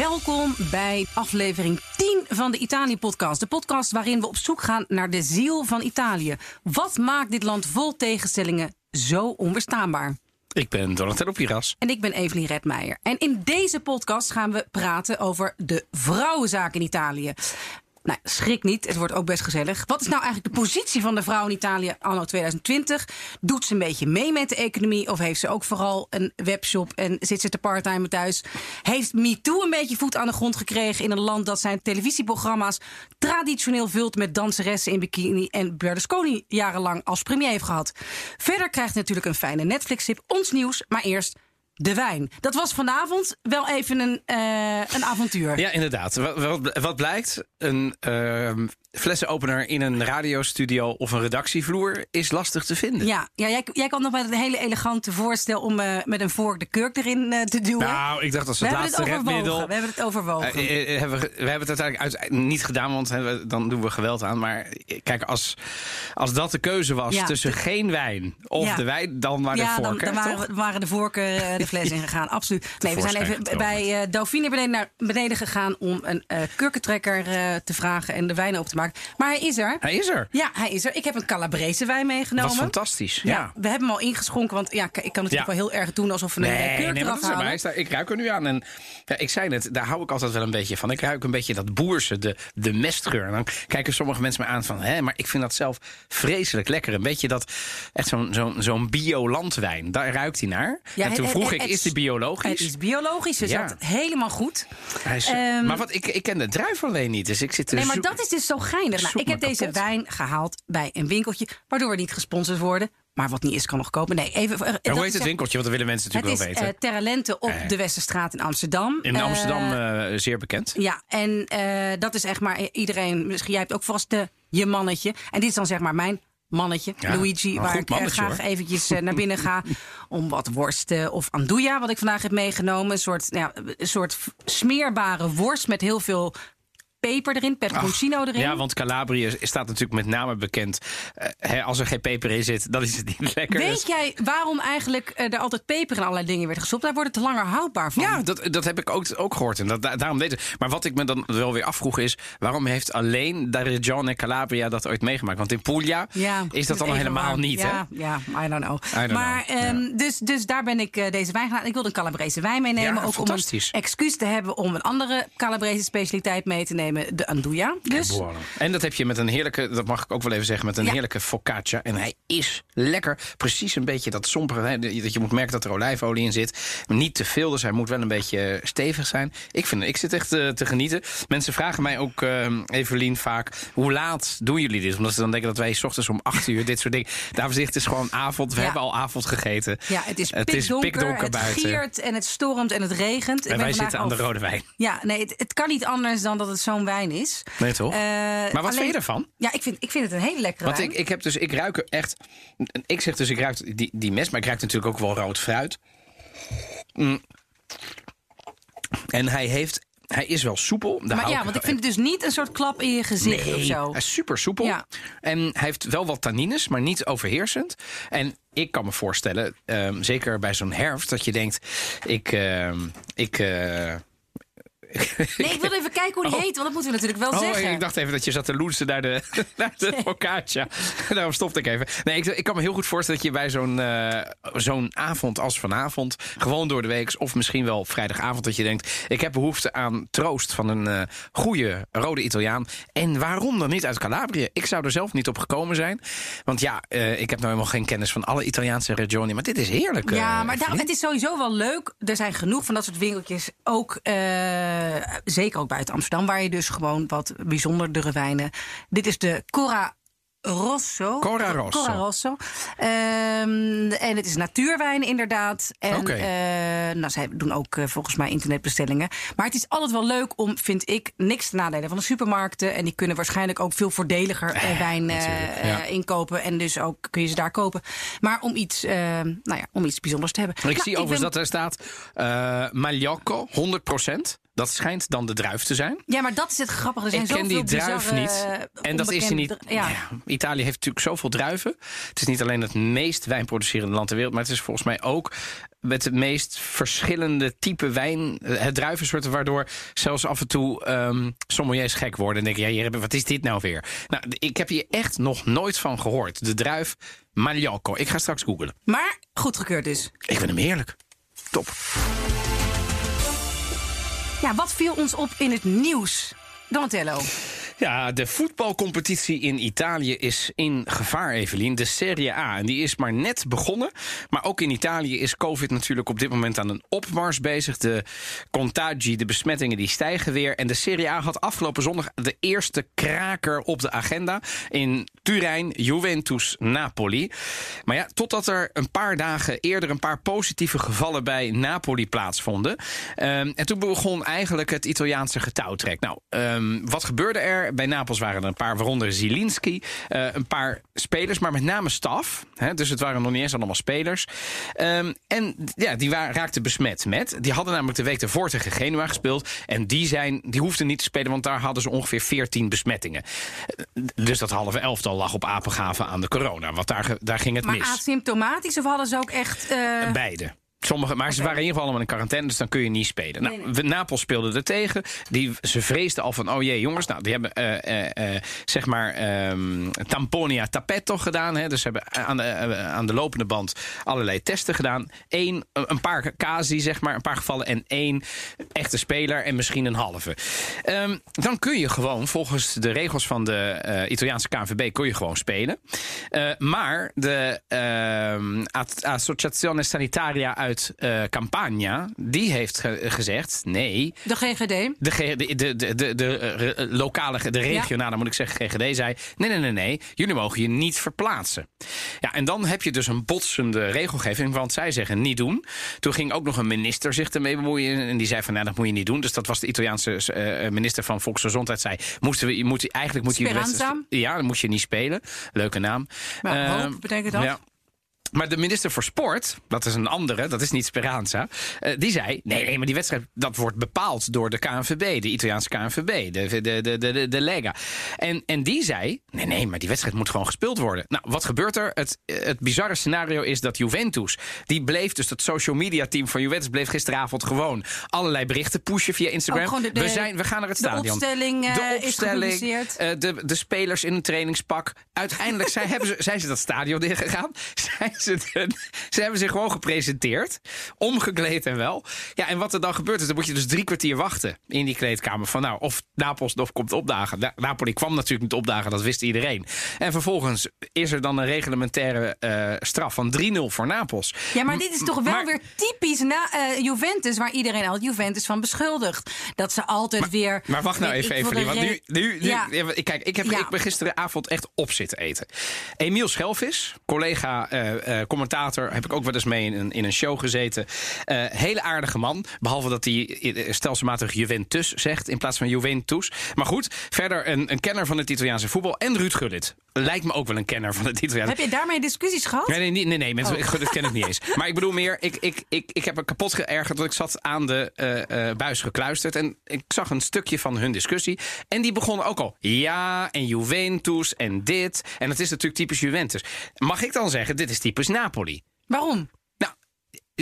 Welkom bij aflevering 10 van de Italië-podcast. De podcast waarin we op zoek gaan naar de ziel van Italië. Wat maakt dit land vol tegenstellingen zo onweerstaanbaar? Ik ben Donatello Piras. En ik ben Evelien Redmeijer. En in deze podcast gaan we praten over de vrouwenzaak in Italië. Nou, schrik niet, het wordt ook best gezellig. Wat is nou eigenlijk de positie van de vrouw in Italië anno 2020? Doet ze een beetje mee met de economie of heeft ze ook vooral een webshop en zit ze te parttime thuis? Heeft MeToo een beetje voet aan de grond gekregen in een land dat zijn televisieprogramma's traditioneel vult met danseressen in bikini en Berlusconi jarenlang als premier heeft gehad? Verder krijgt natuurlijk een fijne Netflix-tip ons nieuws, maar eerst de wijn. Dat was vanavond wel even een, uh, een avontuur. Ja, inderdaad. Wat, wat, blijkt? Een uh, flessenopener in een radiostudio of een redactievloer is lastig te vinden. Ja, ja jij, jij kwam nog met een hele elegante voorstel om uh, met een vork de kurk erin uh, te duwen. Nou, ik dacht dat ze het laatste redmiddel. We hebben het overwogen. Uh, hebben, we, hebben het uiteindelijk uit, niet gedaan, want we, dan doen we geweld aan. Maar kijk, als, als dat de keuze was ja. tussen geen wijn of ja. de wijn, dan waren ja, de vorken. Dan, dan waren, waren, de vorken de fles ingegaan, absoluut. Nee, we zijn even bij Dauphine beneden, naar beneden gegaan om een kurkentrekker te vragen en de wijn op te maken. Maar hij is er. Hij is er. Ja, hij is er. Ik heb een Calabrese wijn meegenomen. Dat is fantastisch. Ja. ja. we hebben hem al ingeschonken, want ja, ik kan natuurlijk ja. wel heel erg doen alsof we een nee, kurk nee, eraf is Ik ruik er nu aan. En ja, ik zei het, daar hou ik altijd wel een beetje van. Ik ruik een beetje dat boerse, de, de mestgeur. En dan kijken sommige mensen me aan van, hè, maar ik vind dat zelf vreselijk lekker. Een beetje dat, echt zo'n zo'n zo'n bio-landwijn. Daar ruikt hij naar. Ja, en toen het, vroeg het, ik, is die biologisch? Het is biologisch, dus dat helemaal goed. Hij is, Ehm, maar wat, ik, ik ken de druif alleen niet, dus ik zit Nee, maar dat is dus zo geinig. Nou, ik heb deze kapot. wijn gehaald bij een winkeltje, waardoor we niet gesponsord worden. Maar wat niet is, kan nog kopen. Nee, even. eh, hoe heet is het winkeltje? Want dat willen mensen Het natuurlijk is wel weten. eh Terra Lente op Eh. de Westerstraat in Amsterdam. In Amsterdam eh, zeer bekend. Ja, en eh, dat is echt maar iedereen. Misschien jij hebt ook vast de, je mannetje. En dit is dan zeg maar mijn mannetje, Ja, Luigi. Waar ik mannetje, graag hoor. eventjes naar binnen ga om wat worsten of andouja, wat ik vandaag heb meegenomen. Een soort, ja, een soort smeerbare worst met heel veel peper erin, peperoncino erin. Ja, want Calabrië staat natuurlijk met name bekend. eh, hè, als er geen peper in zit, dan is het niet lekker. Weet Dus- jij waarom eigenlijk eh, er altijd peper in allerlei dingen werd gestopt? Daar wordt het langer houdbaar van. Ja, dat, dat heb ik ook, ook gehoord. En dat, da- daarom deed het. Maar wat ik me dan wel weer afvroeg is... waarom heeft alleen de Regione Calabria dat ooit meegemaakt? Want in Puglia Ja, is dat dan even helemaal niet, ja, hè? Ja, I don't know. I don't maar know, ehm, dus, dus daar ben ik eh, deze wijn gaan. Ik wilde een Calabrese wijn meenemen. Ja, ook om een excuus te hebben om een andere Calabrese specialiteit mee te nemen. De Andouja. Dus. En dat heb je met een heerlijke, dat mag ik ook wel even zeggen, met een Ja. heerlijke focaccia. En hij is lekker. Precies een beetje dat sompere, hè, dat je moet merken dat er olijfolie in zit. Maar niet te veel, dus hij moet wel een beetje stevig zijn. Ik, vind, ik zit echt eh, te genieten. Mensen vragen mij ook, eh, Evelien, vaak, hoe laat doen jullie dit? Omdat ze dan denken dat wij 's ochtends om 8 uur dit soort dingen... Zeg ik, het is gewoon avond. We Ja. hebben al avond gegeten. ja, het is het is pikdonker, pikdonker het buiten. giert en het stormt en het regent. En wij zitten aan de rode wijn. Ja, nee, het, het kan niet anders dan dat het zo'n wijn is. Nee, toch? Eh, maar wat alleen- vind je ervan? Ja, ik vind, ik vind het een hele lekkere Want wijn. ik, ik heb dus, ik ruik er echt. Ik zeg dus, ik ruik die, die mes, maar ik ruik natuurlijk ook wel rood fruit. Mm. En hij heeft. Hij is wel soepel. Maar ja, want ik vind het dus niet een soort klap in je gezicht Nee, of zo. hij is super soepel. Ja. En hij heeft wel wat tannines, maar niet overheersend. En ik kan me voorstellen, ehm, zeker bij zo'n herfst, dat je denkt: ik. ehm, ik eh, Nee, ik wil even kijken hoe die Oh. heet, want dat moeten we natuurlijk wel Oh, zeggen. ik dacht even dat je zat te loensen naar de, naar de focaccia. Daarom stopte ik even. Nee, ik, ik kan me heel goed voorstellen dat je bij zo'n eh, zo'n avond als vanavond... gewoon door de week, of misschien wel vrijdagavond... dat je denkt, ik heb behoefte aan troost van een eh goede rode Italiaan. En waarom dan niet uit Calabrië? Ik zou er zelf niet op gekomen zijn. Want ja, eh, ik heb nou helemaal geen kennis van alle Italiaanse regioni... maar dit is heerlijk. Ja, maar Evelien. het is sowieso wel leuk. Er zijn genoeg van dat soort winkeltjes. Ook, zeker ook buiten Amsterdam, waar je dus gewoon wat bijzondere wijnen. Dit is de Cora Rosso. Cora Rosso. Cora Rosso. Ehm, en het is natuurwijn inderdaad. En Oké. eh, nou, zij doen ook eh, volgens mij internetbestellingen. Maar het is altijd wel leuk om, vind ik, niks te nadelen van de supermarkten. En die kunnen waarschijnlijk ook veel voordeliger eh, wijn eh, ja. eh, inkopen. En dus ook kun je ze daar kopen. Maar om iets, eh, nou ja, om iets bijzonders te hebben. Ik Nou, zie overigens ben- dat er staat eh Magliocco, 100%. Dat schijnt dan de druif te zijn. Ja, maar dat is het grappige. Er zijn Ik ken die druif niet. En dat is onbekende niet. Ja. Italië heeft natuurlijk zoveel druiven. Het is niet alleen het meest wijnproducerende land ter wereld, maar het is volgens mij ook met het meest verschillende type wijn. Het druivensoorten, waardoor zelfs af en toe ehm sommeliers gek worden. En denken, ja, wat is dit nou weer? Nou, ik heb hier echt nog nooit van gehoord. De druif Magliocco. Ik ga straks googlen. Maar goedgekeurd dus. Ik vind hem heerlijk. Top. Ja, wat viel ons op in het nieuws? Donatello. Ja, de voetbalcompetitie in Italië is in gevaar, Evelien. De Serie A. En die is maar net begonnen. Maar ook in Italië is COVID natuurlijk op dit moment aan een opmars bezig. De contagi, de besmettingen, die stijgen weer. En de Serie A had afgelopen zondag de eerste kraker op de agenda. In Turijn, Juventus-Napoli. Maar ja, totdat er een paar dagen eerder een paar positieve gevallen bij Napoli plaatsvonden. Ehm, en toen begon eigenlijk het Italiaanse getouwtrek. Nou, ehm, wat gebeurde er? Bij Napels waren er een paar, waaronder Zielinski. eh, een paar spelers, maar met name staf. Hè, dus het waren nog niet eens allemaal spelers. Ehm, en ja, die waren, raakten besmet met. Die hadden namelijk de week ervoor tegen Genua gespeeld. En die, zijn, die hoefden niet te spelen, want daar hadden ze ongeveer 14 besmettingen. Eh, Dus dat halve elftal lag op apengaven aan de corona. Want daar, daar ging het Maar mis. asymptomatisch of hadden ze ook echt... eh, Beide. Sommige, maar ze waren in ieder geval allemaal in quarantaine, dus dan kun je niet spelen. Nou, Napels speelde er tegen. Die, ze vreesden al van, oh jee, jongens. Nou, die hebben, eh, eh, eh, zeg maar, ehm, tamponia tapetto gedaan. Hè, dus ze hebben aan de, aan de lopende band allerlei testen gedaan. Eén, een paar casi, zeg maar, een paar gevallen. En één echte speler en misschien een halve. Ehm, dan kun je gewoon, volgens de regels van de Italiaanse KNVB, kun je gewoon spelen. Maar de ehm, Associazione Sanitaria uit eh, Campania, die heeft ge- gezegd, nee, de GGD. de, G- de, de, de, de, de, eh, lokale, de regionale, moet ik zeggen, GGD zei... nee, nee, nee, nee, jullie mogen je niet verplaatsen. Ja, en dan heb je dus een botsende regelgeving, want zij zeggen niet doen. Toen ging ook nog een minister zich ermee bemoeien... en die zei van, nou, dat moet je niet doen. Dus dat was de Italiaanse eh, minister van Volksgezondheid, zei... Moesten we, moet, eigenlijk moet je... Ja, dan moet je niet spelen. Leuke naam. Maar hoop betekent dat? Ja. Maar de minister voor Sport, dat is een andere, dat is niet Speranza... eh, die zei, nee, nee, maar die wedstrijd dat wordt bepaald door de KNVB... de Italiaanse KNVB, de, de, de, de, de Lega. En, en die zei, nee, nee, maar die wedstrijd moet gewoon gespeeld worden. Nou, wat gebeurt er? Het, het bizarre scenario is dat Juventus... die bleef, dus dat social media team van Juventus... bleef gisteravond gewoon allerlei berichten pushen via Instagram. De- de- we, zijn, we gaan naar het de stadion. opstelling, eh, is gepubliceerd. eh, de, de spelers in een trainingspak. Uiteindelijk zijn, hebben ze, zijn ze dat stadion ingegaan. Zijn ze, hebben zich gewoon gepresenteerd. Omgekleed en wel. Ja, en wat er dan gebeurt is, dan moet je dus drie kwartier wachten in die kleedkamer. Van nou, of Napels nog komt opdagen. Na- Napoli kwam natuurlijk niet opdagen, dat wist iedereen. En vervolgens is er dan een reglementaire eh, straf van 3-0 voor Napels. Ja, maar dit is toch wel Maar- weer typisch na, eh, Juventus, waar iedereen al Juventus van beschuldigt. Dat ze altijd weer. Maar wacht nou even, Evelien. Want nu, nu, nu Ja. kijk, ik, heb, Ja. ik ben gisteravond echt op zitten eten. Emiel Schelvis, collega, eh, eh, commentator, heb ik ook wel eens mee in een, in een show gezeten. Eh, hele aardige man. Behalve dat hij eh, stelselmatig Juventus zegt in plaats van Juventus. Maar goed, verder een, een kenner van het Italiaanse voetbal. En Ruud Gullit. Lijkt me ook wel een kenner van het Italiaanse Heb je daarmee discussies gehad? Nee, nee, nee, nee, nee mensen, Oh. Gullit ken ik niet eens. Maar ik bedoel meer, ik, ik, ik, ik heb er kapot geërgerd dat ik zat aan de eh, eh, buis gekluisterd. En ik zag een stukje van hun discussie. En die begonnen ook al, ja, en Juventus en dit. En het is natuurlijk typisch Juventus. Mag ik dan zeggen, dit is typisch Napoli? Waarom?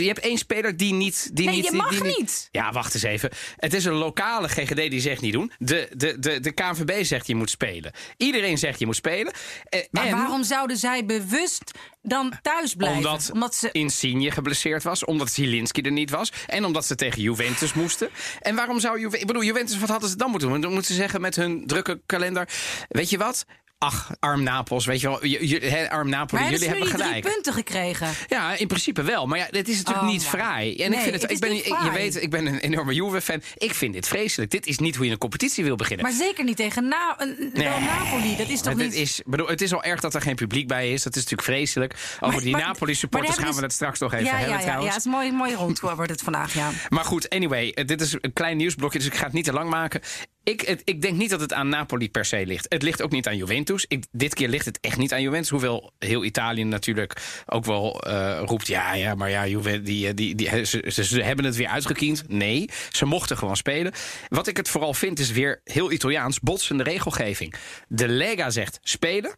Je hebt één speler die niet... Die Nee, niet, je mag die niet. Ja, wacht eens even. Het is een lokale GGD die zegt niet doen. De, de, de, de KNVB zegt je moet spelen. Iedereen zegt je moet spelen. Eh, Maar en- waarom zouden zij bewust dan thuis blijven? omdat, ze. Insigne geblesseerd was, omdat Zielinski er niet was en omdat ze tegen Juventus moesten. En waarom zou Juventus... Ik bedoel, Juventus, wat hadden ze dan moeten doen? Dan moeten ze zeggen met hun drukke kalender... Weet je wat? Ach, arm Napels, weet je wel. Je, arm Napoli, jullie hebben die drie gelijk. punten gekregen? Ja, in principe wel. Maar ja, dit is natuurlijk Oh, niet ja. fraai. En Nee, ik vind het, het ik ben, ik- je weet, ik ben een enorme Juve-fan. Ik vind dit vreselijk. Dit is niet hoe je een competitie wil beginnen. Maar zeker niet tegen Na wel Napoli. Dat is toch niet... dit is, bedoel, het is al erg dat er geen publiek bij is. Dat is natuurlijk vreselijk. Over Maar- die Napoli-supporters gaan we het straks nog even ja, hebben ja, ja, ja, trouwens. het is mooi, mooi rond wordt het vandaag, ja. Maar goed, anyway, eh, dit is een klein nieuwsblokje, dus ik ga het niet te lang maken. Ik, ik denk niet dat het aan Napoli per se ligt. Het ligt ook niet aan Juventus. Dit keer ligt het echt niet aan Juventus. Hoewel heel Italië natuurlijk ook wel eh, roept... ja, ja, maar ja, Juve, die, eh, die, die, ze, ze, ze hebben het weer uitgekiend. Nee, ze mochten gewoon spelen. Wat ik het vooral vind is weer heel Italiaans... botsende regelgeving. De Lega zegt spelen...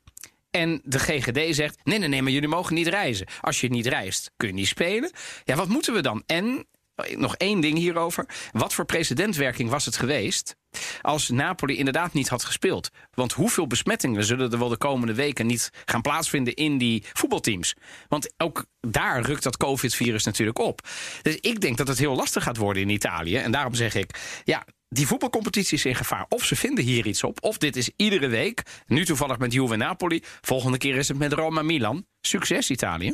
En de GGD zegt: nee, nee, nee, maar jullie mogen niet reizen. Als je niet reist, kun je niet spelen. Ja, wat moeten we dan? En nog één ding hierover. Wat voor precedentwerking was het geweest als Napoli inderdaad niet had gespeeld? Want hoeveel besmettingen zullen er wel de komende weken niet gaan plaatsvinden in die voetbalteams? Want ook daar rukt dat COVID-virus natuurlijk op. Dus ik denk dat het heel lastig gaat worden in Italië. En daarom zeg ik, ja, die voetbalcompetitie is in gevaar. Of ze vinden hier iets op, of dit is iedere week. Nu toevallig met Juve Napoli. Volgende keer is het met Roma Milan. Succes Italië.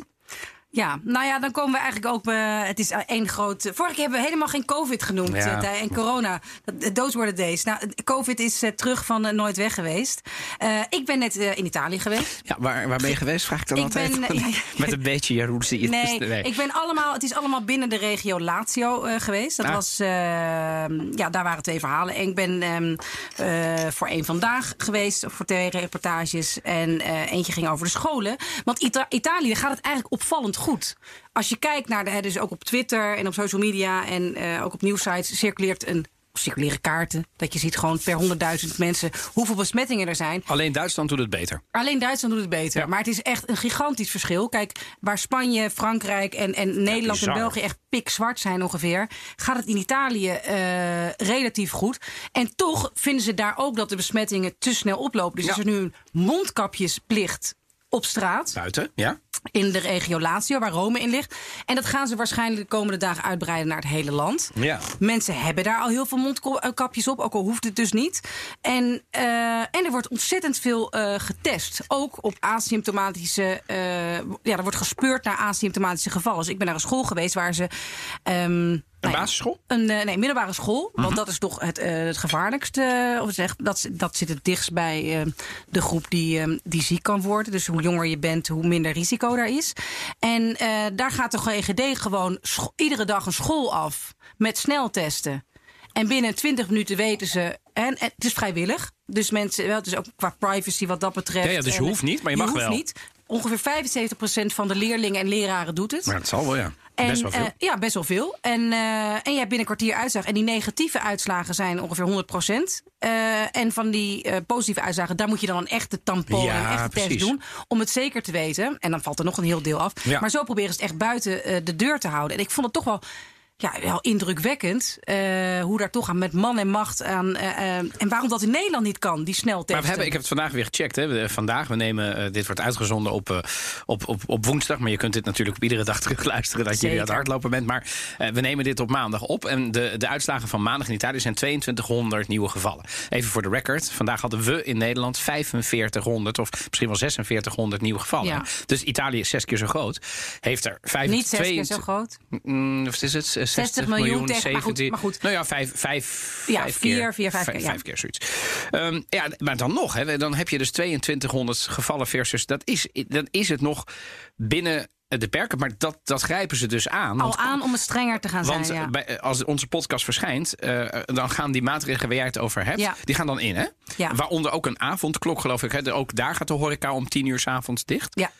Ja, nou ja, dan komen we eigenlijk ook. bij het is één groot. Vorige keer hebben we helemaal geen COVID genoemd. Ja. eh, en corona. Those were the days. Nou, COVID is eh, terug van eh, nooit weg geweest. Eh, ik ben net eh, in Italië geweest. Ja, waar, waar ben je geweest? Vraag ik dan Ik altijd. ben, eh, ja, ja. Met een beetje jaloezie. Nee, ik ben allemaal, het is allemaal binnen de regio Lazio eh, geweest. Dat Ah. was, eh, ja, daar waren twee verhalen. En ik ben ehm, eh, voor één vandaag geweest, voor twee reportages. En eh, eentje ging over de scholen. Want Ita- Italië gaat het eigenlijk opvallend goed. Als je kijkt naar de, dus ook op Twitter en op social media en eh, ook op nieuwsites circuleert een. Circuleren kaarten. Dat je ziet gewoon per 100.000 mensen hoeveel besmettingen er zijn. Alleen Duitsland doet het beter. Alleen Duitsland doet het beter. Ja. Maar het is echt een gigantisch verschil. Kijk, waar Spanje, Frankrijk en, en Nederland en. België echt pikzwart zijn ongeveer, gaat het in Italië eh, relatief goed. En toch vinden ze daar ook dat de besmettingen te snel oplopen. Dus Ja. is er nu een mondkapjesplicht op straat Buiten, ja? in de regio Lazio, waar Rome in ligt. En dat gaan ze waarschijnlijk de komende dagen uitbreiden naar het hele land. Ja. Mensen hebben daar al heel veel mondkapjes op, ook al hoeft het dus niet. En, eh, en er wordt ontzettend veel eh, getest. Ook op asymptomatische. eh, ja, er wordt gespeurd naar asymptomatische gevallen. Dus ik ben naar een school geweest waar ze. ehm, Een basisschool? een eh, nee, middelbare school. Mhm. Want dat is toch het, eh, het gevaarlijkste. Of zeg, dat, dat zit het dichtst bij eh, de groep die, eh, die ziek kan worden. Dus hoe jonger je bent, hoe minder risico daar is. En eh, daar gaat de GGD gewoon iedere dag een school af met sneltesten. En binnen 20 minuten weten ze. En, en het is vrijwillig. Dus mensen, wel, het is ook qua privacy wat dat betreft. Ja, ja, dus je En, hoeft niet, maar je mag hoeft wel. Niet. Ongeveer 75% van de leerlingen en leraren doet het. Maar dat zal wel, ja. En, Best wel veel. eh, ja, best wel veel. En, eh, en je hebt binnen een kwartier uitslag. En die negatieve uitslagen zijn ongeveer 100% en van die eh, positieve uitslagen, daar moet je dan een echte tampon Ja, en een echte precies. test doen. Om het zeker te weten. En dan valt er nog een heel deel af. Ja. Maar zo proberen ze het echt buiten eh, de deur te houden. En ik vond het toch wel. Ja, wel indrukwekkend eh, hoe daar toch aan met man en macht aan. eh, eh, en waarom dat in Nederland niet kan, die sneltesten. Maar we hebben, ik heb het vandaag weer gecheckt. Hè. Vandaag, we nemen, dit wordt uitgezonden op, op, op, op woensdag. Maar je kunt dit natuurlijk op iedere dag terugluisteren dat jullie aan het hardlopen bent. Maar we nemen dit op maandag op. En de, de uitslagen van maandag in Italië zijn 2200 nieuwe gevallen. Even voor de record. Vandaag hadden we in Nederland 4500 of misschien wel 4600 nieuwe gevallen. Ja. Dus Italië is zes keer zo groot. Heeft er 5, Niet zes keer zo groot. Mm, wat is het? 60, 60 miljoen tegen- maar goed, 70. maar goed. Nou ja, vijf, vijf, Ja, vijf vier, keer. vier, vijf keer, ja. Vijf keer zoiets. Ehm, ja, maar dan nog, hè, dan heb je dus 2200 gevallen versus... Dat is, dan is het nog binnen de perken, maar dat, dat grijpen ze dus aan. Al aan om het strenger te gaan Want zijn. Ja. bij, als onze podcast verschijnt, eh, dan gaan die maatregelen waar jij het over hebt, Ja. die gaan dan in, hè? Ja. Waaronder ook een avondklok, geloof ik. Hè? Ook daar gaat de horeca om tien uur 's avonds dicht. ja.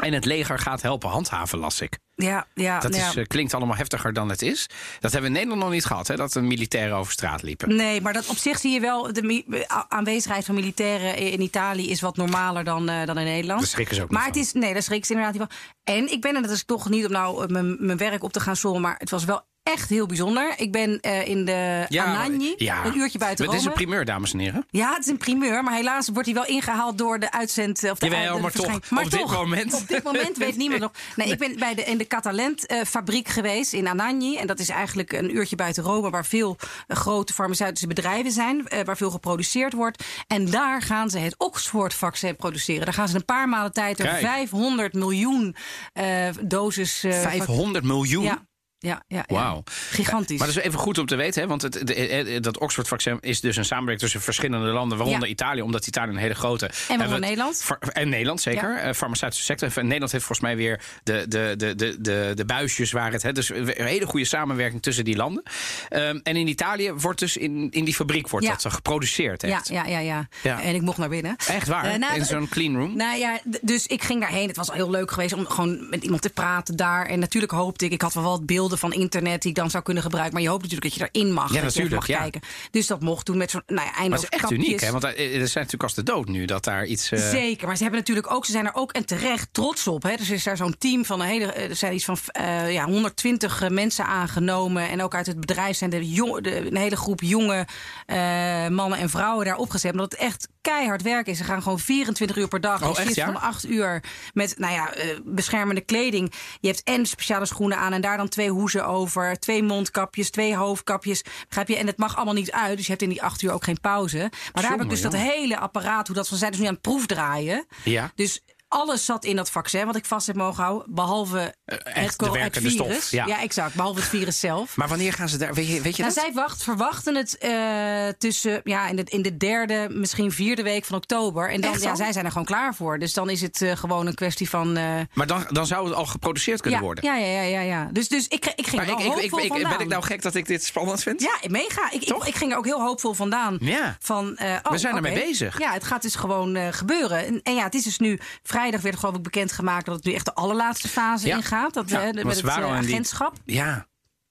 En het leger gaat helpen handhaven, las ik. Ja, ja, Dat ja. is, eh, klinkt allemaal heftiger dan het is. Dat hebben we in Nederland nog niet gehad, hè? Dat de militairen over straat liepen. Nee, maar dat op zich zie je wel. De aanwezigheid van militairen in Italië is wat normaler dan, eh, dan in Nederland. Daar schrikken ze ook niet Maar het van. is. Nee, daar schrikken ze inderdaad niet van. En ik ben, en dat is toch niet om nou eh, mijn, mijn werk op te gaan sommen, maar het was wel echt heel bijzonder. Ik ben eh, in de Anagni, een uurtje buiten Het is Rome. een primeur, dames en heren. Ja, het is een primeur, maar helaas wordt hij wel ingehaald door de uitzend. Of de, Jawel, maar toch, op dit moment. Op dit moment weet niemand nog. Nee, ik ben bij de, in de Catalent-fabriek geweest in Anagni. En dat is eigenlijk een uurtje buiten Rome, waar veel eh, grote farmaceutische bedrijven zijn, eh, waar veel geproduceerd wordt. En daar gaan ze het Oxford-vaccin produceren. Daar gaan ze een paar maanden tijd er Kijk. 500 miljoen eh doses. eh, vac- 500 miljoen. ja. Ja, ja, ja. Wauw. Gigantisch. Maar dat is even goed om te weten, hè? want het, de- eh, dat Oxford-vaccin is dus een samenwerking tussen verschillende landen, waaronder. Italië, omdat Italië een hele grote. waaronder we- Nederland. En Nederland, zeker. Eh, farmaceutische sector. En Nederland heeft volgens mij weer de, de, de, de, de, de buisjes waar het. Hè, dus een hele goede samenwerking tussen die landen. Ehm, en in Italië wordt dus in, in die fabriek wordt dat zo geproduceerd. ja, Echt, ja, ja, ja, Ja. En ik mocht naar binnen. echt waar. Eh, nou, in zo'n clean room. Nou ja, dus ik ging daarheen. Het was al heel leuk geweest om gewoon met iemand te praten daar. En natuurlijk hoopte ik, ik had wel wat beelden van internet die ik dan zou kunnen gebruiken. Maar je hoopt natuurlijk dat je erin mag. Ja, dat natuurlijk, mag ja. kijken. Dus dat mocht toen met zo'n, nou ja, maar het is echt uniek, hè? Want er er zijn natuurlijk als de dood nu dat daar iets. eh, Zeker, maar ze hebben natuurlijk ook, ze zijn er ook en terecht trots op. Hè. Dus er is daar zo'n team van een hele, eh, er zijn iets van eh, ja, 120 mensen aangenomen. En ook uit het bedrijf zijn de jong, de, een hele groep jonge eh, mannen en vrouwen daar opgezet. Omdat het echt keihard werk is. Ze gaan gewoon 24 uur per dag. Oh, Je echt, ja? van 8 uur met nou ja, eh, beschermende kleding. Je hebt en speciale schoenen aan en daar dan twee hoezen over. Twee mondkapjes, twee hoofdkapjes. Begrijp je? En het mag allemaal niet uit. Dus je hebt in die 8 uur ook geen pauze. Maar daar heb ik dus Jongen, dat hele apparaat, hoe dat van zijn dus nu aan het proefdraaien. Ja. Dus alles zat in dat vaccin wat ik vast heb mogen houden. Behalve echt het, het virus. stof, ja. exact. Behalve het virus zelf. Maar wanneer gaan ze daar? Weet je, weet je Nou, dat? zij wacht, verwachten het eh, tussen ja, in, de, in de derde, misschien vierde week van oktober. En dan, Echt ja, zij zijn er gewoon klaar voor. Dus dan is het eh, gewoon een kwestie van. eh, Maar dan, dan zou het al geproduceerd kunnen ja, worden. ja, ja, ja, ja, ja. Dus, dus ik, ik ging er ik, ik, ben ik nou gek dat ik dit spannend vind? Ja, mega. Ik, ik, ik ging er ook heel hoopvol vandaan. Ja. Van, eh, oh, We zijn ermee bezig. Ja, het gaat dus gewoon eh, gebeuren. En, en ja, het is dus nu vrijdag werd geloof ik bekendgemaakt dat het nu echt de allerlaatste fase Ja. ingaat. Dat Ja, we want met het eh, die- agentschap Ja.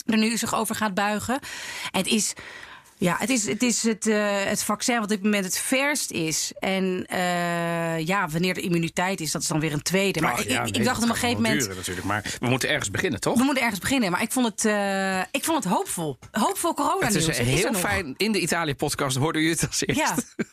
er nu zich over gaat buigen. En het is. Ja, het is het, is het, eh, het vaccin wat op dit moment het verst is. En eh, ja, wanneer de immuniteit is, dat is dan weer een tweede. Maar Ach, ik, ja, ik, ik nee, dacht op een gegeven moment. duren natuurlijk, maar we moeten ergens beginnen, toch? We moeten ergens beginnen. Maar ik vond het, eh, ik vond het hoopvol. Hoopvol corona Het is heel fijn. In de Italië-podcast hoorden jullie het als eerst. Ja.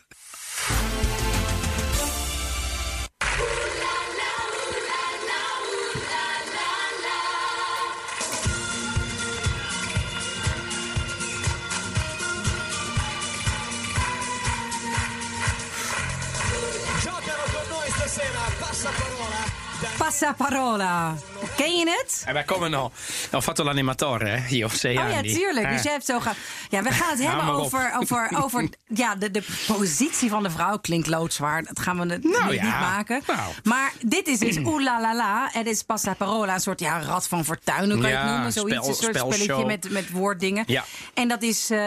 Passaparola. Ken je het? En wij komen al. Al fatto l'animatore, hè? Hier of Oh ja, tuurlijk. Dus jij hebt zo gaan. Ja, we gaan het hebben op. over, over, over ja, de, de positie van de vrouw. Klinkt loodzwaar. Dat gaan we het Nou niet, ja, niet maken. nou. Maar dit is dus oeh la la la. Het is passaparola. Een soort ja, rad van fortuin, hoe kan je het Ja, noemen? Zoiets, spel- een soort spelletje met, met woorddingen. Ja. En dat is, eh,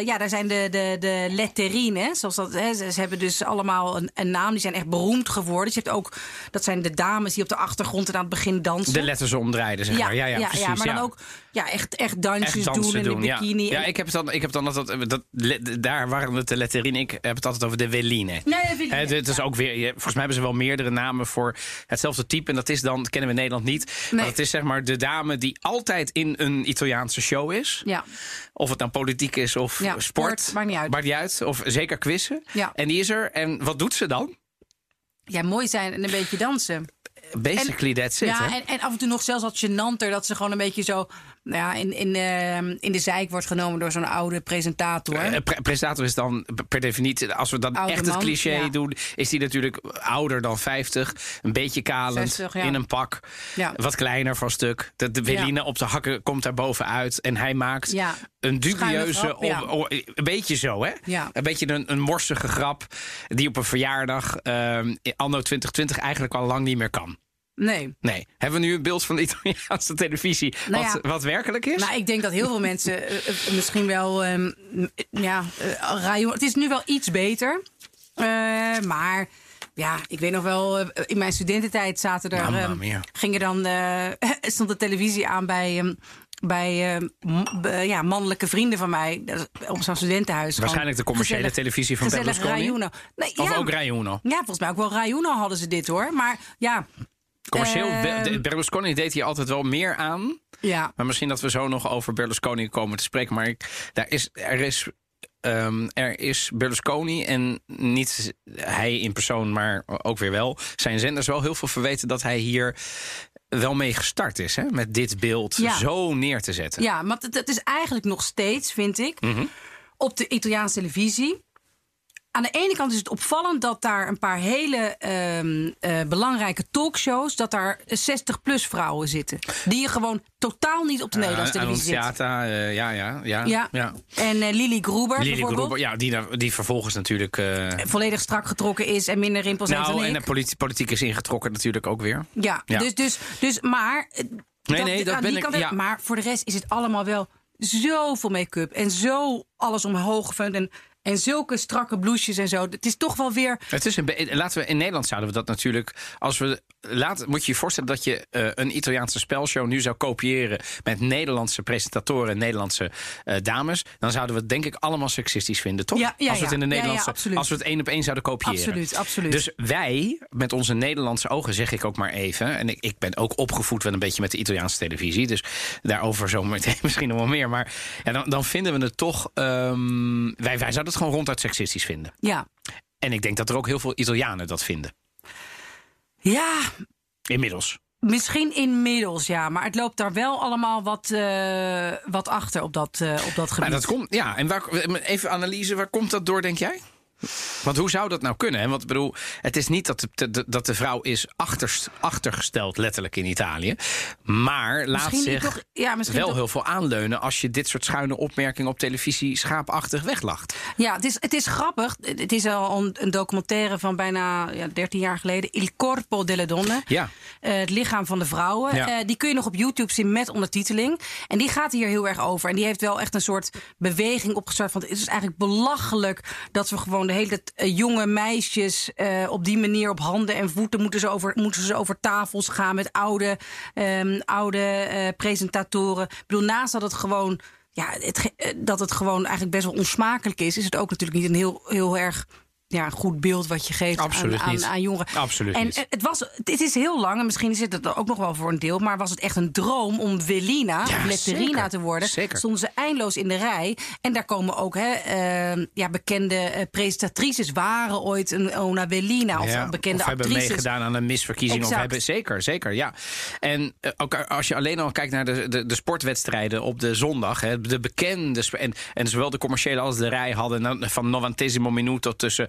ja, daar zijn de, de, de letterine. Zoals dat, hè, ze, ze hebben dus allemaal een, een naam. Die zijn echt beroemd geworden. Dus je hebt ook, dat zijn de dames die op de achtergrond en aan het begin dansen. De letters omdraaien, zeg maar. Ja, ja, ja, precies. ja, maar dan ook ja, echt, echt dansjes Echt dansen doen in de bikini. Ja, En- ik heb het dan, ik heb dan altijd, dat, le- daar waren het de letterine. Ik heb het altijd over de veline. Nee, de Het is ook weer, volgens mij hebben ze wel meerdere namen voor hetzelfde type. En dat is dan, dat kennen we in Nederland niet. Maar dat is zeg maar de dame die altijd in een Italiaanse show is. Ja. Of het nou politiek is of Ja, sport. maakt niet uit. Maakt niet uit. Of zeker quizzen. Ja. En die is er. En wat doet ze dan? ja, mooi zijn en een beetje dansen. Basically that's it. ja, hè? en, en af en toe nog zelfs wat gênanter dat ze gewoon een beetje zo nou ja, in, in, eh, in de zijk wordt genomen door zo'n oude presentator. Pre- presentator is dan per definitie, als we dan Oude echt het cliché ja. doen, is die natuurlijk ouder dan 50, een beetje kalend, 60, ja. in een pak, Ja. wat kleiner van stuk. De, de Weline op de hakken komt daar bovenuit en hij maakt een dubieuze, grap, ja. een beetje zo hè, Ja. een beetje een, een morsige grap die op een verjaardag ehm, anno 2020 eigenlijk al lang niet meer kan. Nee. Nee, hebben we nu een beeld van de Italiaanse televisie Nou wat, ja. wat werkelijk is? Nou, ik denk dat heel veel mensen eh, eh, misschien wel. ehm, ja, eh, het is nu wel iets beter. Maar ja, ik weet nog wel, in mijn studententijd zaten er. Ehm, gingen dan, stond de televisie aan bij. ehm, bij ja, mannelijke vrienden van mij op zo'n studentenhuis. Waarschijnlijk de commerciële gezellig- televisie van Berlusconi. Nee, Of ja, ook Rayuno? Ja, volgens mij ook wel Rayuno hadden ze dit hoor. Maar ja, Commercieel, Ehm. Berlusconi deed hier altijd wel meer aan. ja. Maar misschien dat we zo nog over Berlusconi komen te spreken. Maar ik, daar is, er, is, ehm, er is Berlusconi en niet hij in persoon, maar ook weer wel. Zijn zenders wel heel veel verweten dat hij hier wel mee gestart is. Hè? Met dit beeld Ja. zo neer te zetten. Ja, maar het is eigenlijk nog steeds, vind ik, Mhm. op de Italiaanse televisie. Aan de ene kant is het opvallend dat daar een paar hele ehm, eh, belangrijke talkshows, dat daar 60-plus vrouwen zitten. Die je gewoon totaal niet op de Nederlandse televisie zit. Annunciata, eh, ja, ja, ja. Ja. ja. En eh, Lily Gruber Lily bijvoorbeeld. Ja, die, die vervolgens natuurlijk... eh, Volledig strak getrokken is en minder rimpels heeft nou, dan en ik. de politi- politiek is ingetrokken natuurlijk ook weer. Ja, Ja. Dus, dus, dus maar. eh, Nee, nee, dat ben ik- ja. Maar voor de rest is het allemaal wel zoveel make-up en zo alles omhoog gefund en, en zulke strakke blouses en zo. Het is toch wel weer. Het is een laten we in Nederland zouden we dat natuurlijk als we laat moet je je voorstellen dat je eh, een Italiaanse spelshow nu zou kopiëren met Nederlandse presentatoren en Nederlandse eh, dames, dan zouden we het denk ik allemaal seksistisch vinden, toch? Ja, ja, als we het in de. Ja, Nederlandse als we het één op één zouden kopiëren. Absoluut, absoluut. Dus wij met onze Nederlandse ogen zeg ik ook maar even en ik, ik ben ook opgevoed wel een beetje met de Italiaanse televisie, dus daarover zo meteen misschien nog wel meer, maar dan, dan vinden we het toch ehm, wij wij zouden het gewoon ronduit seksistisch vinden. Ja. En ik denk dat er ook heel veel Italianen dat vinden. Ja, Inmiddels. misschien inmiddels ja. Maar het loopt daar wel allemaal wat, eh, wat achter op dat, eh, op dat gebied. Maar dat komt, ja, en waar, even analyse, waar komt dat door, denk jij? Want hoe zou dat nou kunnen? Hè? Want ik bedoel, het is niet dat de, de- dat de vrouw is achterst, achtergesteld, letterlijk in Italië. Maar laat Misschien zich toch- ja, misschien wel toch- heel veel aanleunen als je dit soort schuine opmerkingen op televisie schaapachtig weglacht. Ja, het is, het is grappig. Het is al een, een documentaire van bijna ja, 13 jaar geleden. Il Corpo delle Donne. Ja. Eh, het lichaam van de vrouwen. Ja. Eh, die kun je nog op YouTube zien met ondertiteling. En die gaat hier heel erg over. En die heeft wel echt een soort beweging opgestart. Want het is eigenlijk belachelijk dat we gewoon de hele tijd, eh, jonge meisjes eh, op die manier op handen en voeten moeten ze over, moeten ze over tafels gaan met oude, ehm, oude eh, presentatoren. Ik bedoel, naast dat het gewoon. Ja, het, dat het gewoon eigenlijk best wel onsmakelijk is, is het ook natuurlijk niet een heel, heel erg ja, goed beeld wat je geeft Absoluut aan, aan, aan jongeren. Absoluut en niet. eh, het, was, het is heel lang, en misschien zit het er ook nog wel voor een deel, maar was het echt een droom om Velina, Ja, of Letterina zeker. te worden. Zeker. Stonden ze eindeloos in de rij. En daar komen ook hè, eh, ja, bekende eh, presentatrices, waren ooit een Ona Velina of Ja, bekende of hebben actrices. meegedaan aan een misverkiezing. Of hebben, zeker, zeker, ja. En eh, ook als je alleen al kijkt naar de, de, de sportwedstrijden op de zondag. Hè, de bekende, en, en zowel de commerciële als de rij hadden van novantesimo minuto tussen.